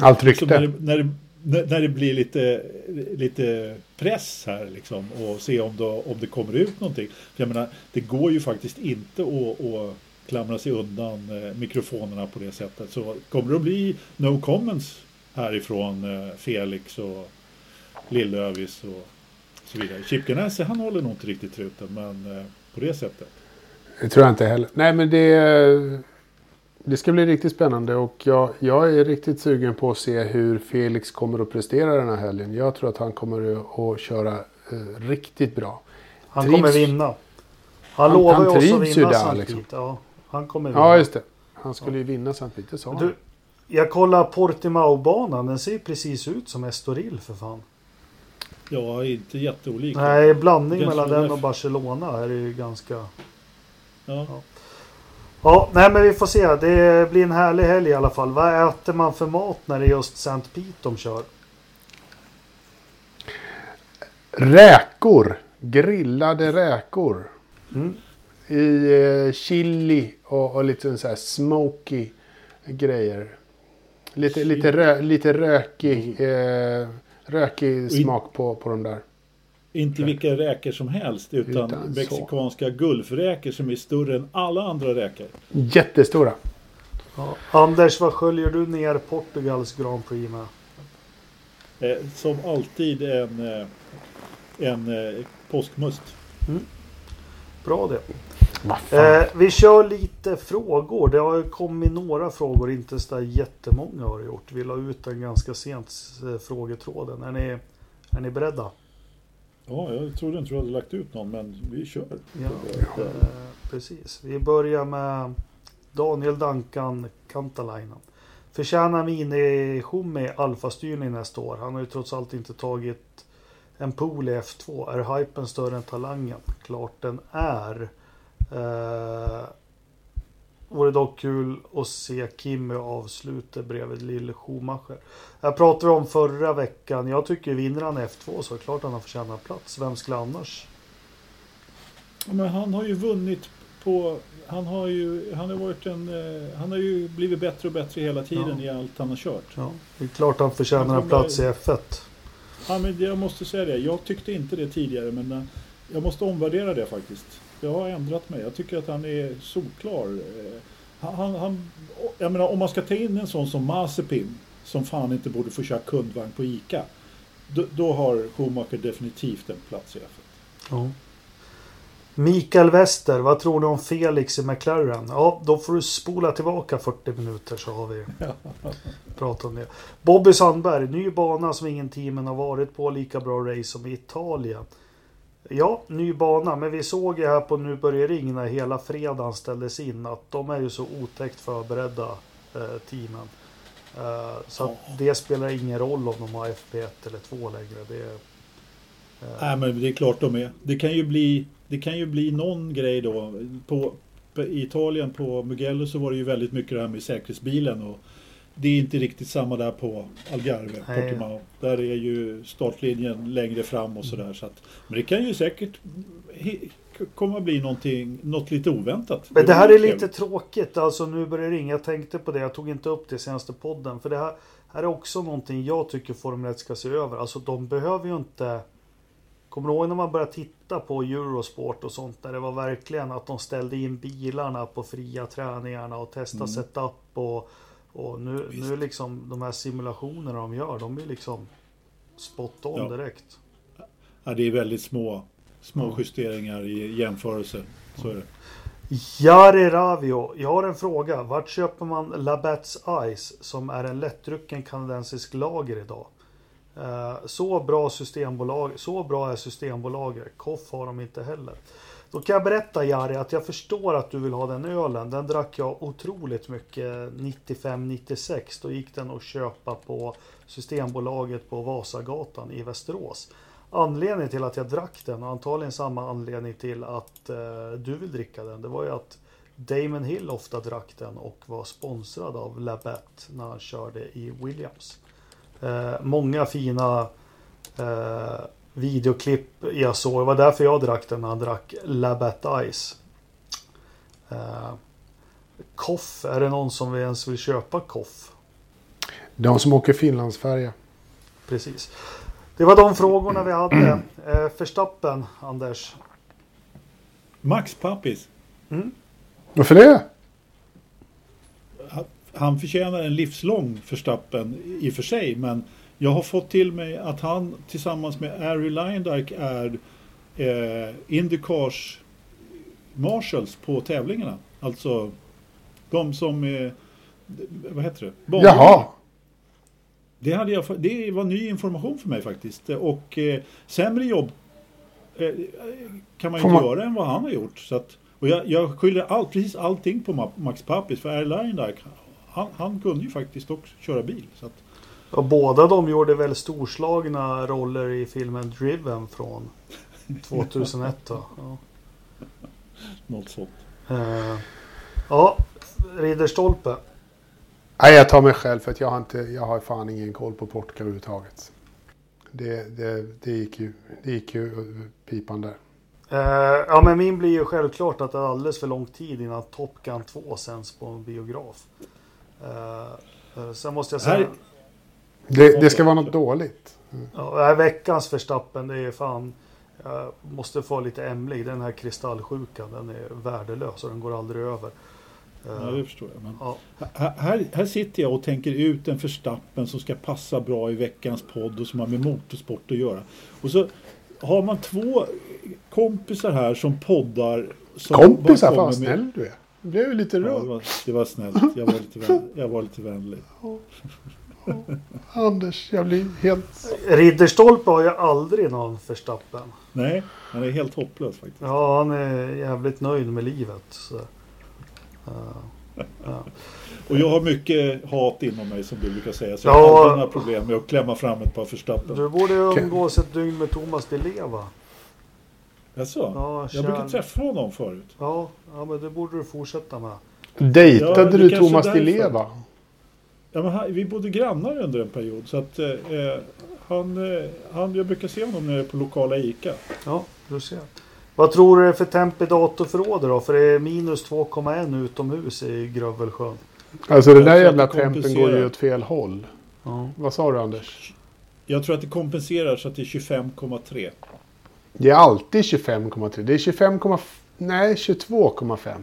Allt rykte. [laughs] när, det, när, det, när det blir lite, lite press här liksom och se om det, om det kommer ut någonting. För jag menar, det går ju faktiskt inte att, att klamra sig undan eh, mikrofonerna på det sättet. Så kommer det att bli no comments härifrån eh, Felix och Lillövis och så vidare. Chipkenäse han håller nog inte riktigt truten men eh, på det sättet. Det tror jag inte heller. Nej, men det, det ska bli riktigt spännande och jag, jag är riktigt sugen på att se hur Felix kommer att prestera den här helgen. Jag tror att han kommer att köra eh, riktigt bra. Han Trivs- kommer vinna. Han, Han- lovar han ju oss att vinna där, liksom. Ja, han kommer vinna. Ja, just det. Han skulle ju vinna samtidigt, det sa han. Du, jag kollar Portimao-banan. Den ser precis ut som Estoril för fan. Ja, inte jätteolika. Nej, blandning mellan den och Barcelona är ju ganska... Ja. Ja, nej men vi får se. Det blir en härlig helg i alla fall. Vad äter man för mat när det är just St. Pete de kör? Räkor. Grillade räkor. Mm. I eh, chili och, och lite så här smoky grejer. Lite, lite, rö, lite rökig, eh, rökig smak på, på de där. Inte vilka räkor som helst utan, Utan mexikanska gulfräkor som är större än alla andra räkor. Jättestora. Ja. Anders, vad sköljer du ner Portugals Grand Prix med? Eh, som alltid en, eh, en eh, påskmust. Bra det. Eh, vi kör lite frågor. Det har kommit några frågor, inte så där jättemånga har det gjort. Vi la ut den ganska sent, eh, frågetråden. Är ni, är ni beredda? Ja, jag trodde inte du hade lagt ut någon men vi kör. Ja, eh, precis. Vi börjar med Daniel Dankan, Kantalainen. Förtjänar Mini-Homi alfastyrning nästa år? Han har ju trots allt inte tagit en pool i F2. Är hypen större än talangen? Klart den är. Eh, vore dock kul att se Kimmy avsluta bredvid Lille Schumacher. Jag pratade om förra veckan. Jag tycker vinner han F2 så är det klart han har förtjänat plats. Vem skulle annars? Men han har ju vunnit på... Han har ju, han har varit en, eh, han har ju blivit bättre och bättre hela tiden Ja. i allt han har kört. Ja, det är klart han förtjänar en plats i F1. Ja, men det- jag måste säga det. Jag tyckte inte det tidigare men eh, jag måste omvärdera det faktiskt. Jag har ändrat mig. Jag tycker att han är solklar. Eh, Han, han, han, jag menar, om man ska ta in en sån som Mazepin som fan inte borde få köra kundvagn på ICA. Då, då har Schumacher definitivt en plats i F1. Ja. Mikael Wester, vad tror du om Felix i McLaren? Ja, då får du spola tillbaka 40 minuter så har vi [laughs] pratat om det. Bobby Sandberg, ny bana som ingen teamen har varit på. Lika bra race som i Italien. Ja, ny bana, men vi såg ju här på Nu börjar ring när hela fredagen ställdes in att de är ju så otäckt förberedda eh, teamen. Eh, så att det spelar ingen roll om de har FP1 eller 2 längre. Det, är- Nej men det är klart de är. Det kan ju bli, det kan ju bli någon grej då. På, på, I Italien på Mugello så var det ju väldigt mycket det här med säkerhetsbilen. Och det är inte riktigt samma där på Algarve. Portimao. Där är ju startlinjen längre fram och sådär. Så att, men det kan ju säkert komma bli någonting, något lite oväntat. Men det här är lite tråkigt. Alltså nu börjar det ringa. Jag tänkte på det. Jag tog inte upp det i senaste podden. För det här, här är också någonting jag tycker Formel 1 ska se över. Alltså de behöver ju inte... Kommer du ihåg när man började titta på Eurosport och sånt? Där det var verkligen att de ställde in bilarna på fria träningarna och testade Mm. setup och... Och nu, Visst. nu liksom de här simulationerna de gör. De är liksom spot on Ja. direkt. Ja, det är väldigt små, små Ja. justeringar i jämförelse. Så är det. Jari Ravio, jag har en fråga. Vart köper man Labatt's Ice som är en lättdrucken kanadensisk lager idag? Eh, så bra systembolag, så bra är Systembolaget. Koff har de inte heller. Då kan jag berätta Jari att jag förstår att du vill ha den ölen. Den drack jag otroligt mycket 95-96. Då gick den att köpa på Systembolaget på Vasagatan i Västerås. Anledningen till att jag drack den och antagligen samma anledning till att eh, du vill dricka den. Det var ju att Damon Hill ofta drack den och var sponsrad av Labette när han körde i Williams. Eh, många fina eh, videoklipp jag såg. Det var därför jag drack den när han drack Labatt Ice. Uh, Koff, är det någon som ens vill köpa Koff? De som åker Finlandsfärja. Precis. Det var de frågorna vi hade. Eh, Förstappen, Anders. Max Pappis. Varför det? Han- Han förtjänar en livslång Förstappen i och för sig, men jag har fått till mig att han tillsammans med Ari Lindike är eh, Indycars marshals på tävlingarna. Alltså de som är, vad heter det? Banor. Jaha. Det, hade jag, det var ny information för mig faktiskt. Och eh, sämre jobb eh, kan man ju inte man- göra än vad han har gjort. Så att, och jag, jag skyller all, precis allting på Ma- Max Pappis. För Airline där, han, han kunde ju faktiskt också köra bil. Så att, Och båda de gjorde väl storslagna roller i filmen Driven från 2001 då. Ja. något sånt. Eh, ja, Ridderstolpe. Nej, jag tar mig själv för att jag har, inte, jag har fan ingen koll på Portugal överhuvudtaget. Det, det, det, gick ju, det gick ju pipan där. Eh, ja men min blir ju självklart att det är alldeles för lång tid innan Top Gun 2 sänds på en biograf. Eh, sen måste jag säga... Här- Det, det ska vara något dåligt. Ja, veckans förstappen det är fan... Jag måste få lite ämlig. Den här kristallsjukan den är värdelös och den går aldrig över. Eh, Ja, det förstår jag. Men ja. här, här, sitter jag och tänker ut en förstappen som ska passa bra i veckans podd och som har med motorsport att göra. Och så har man två kompisar här som poddar. Som Kompisar, fan vad snäll du är. Det blev ju lite Ja, det, rörd. var, det var snällt. Jag var lite, vän, jag var lite vänlig. [laughs] Anders, jag blir helt... Ridderstolpe har ju aldrig någon förstappen. Nej, han är helt hopplös faktiskt. Ja, han är jävligt nöjd med livet. Så. Eh, ja. [laughs] Och jag har mycket hat inom mig som du brukar säga. Så Ja. jag har aldrig några problem med att klämma fram ett par förstappen. Du borde umgås ett dygn med Thomas Di Leva. Jaså? Ja, Jag brukar träffa honom förut. Ja, ja, men det borde du fortsätta med. Dejtade Ja, det du Thomas är Di därför. Leva? Ja, men han, vi bodde grannar under en period. Så att, eh, han, eh, han, jag brukar se honom nere på lokala ICA. Ja, du ser. Vad tror du det är för temp i datorförrådet då? För det är minus 2,1 utomhus i Grövelsjön. Alltså det Jag där jävla tempen går ju åt fel håll. Ja. Vad sa du Anders? Jag tror att det kompenserar så att det är 25,3. Det är alltid 25,3. Det är 25, nej 22,5. Mm.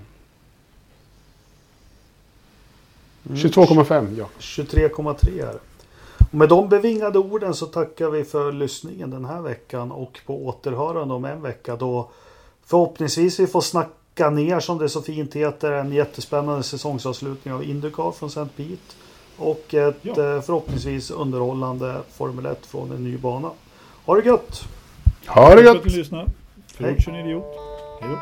22,5 ja. 23,3 här. Och med de bevingade orden så tackar vi för lyssningen den här veckan och på återhörande om en vecka då förhoppningsvis vi får snacka ner som det så fint heter en jättespännande säsongsavslutning av Indycar från St. Pete och ett Ja. eh, förhoppningsvis underhållande Formel 1 från en ny bana. Ha det gött! Ha det Tack för gött! att ni lyssnade. Hej. Förlåt, idiot. Hej då.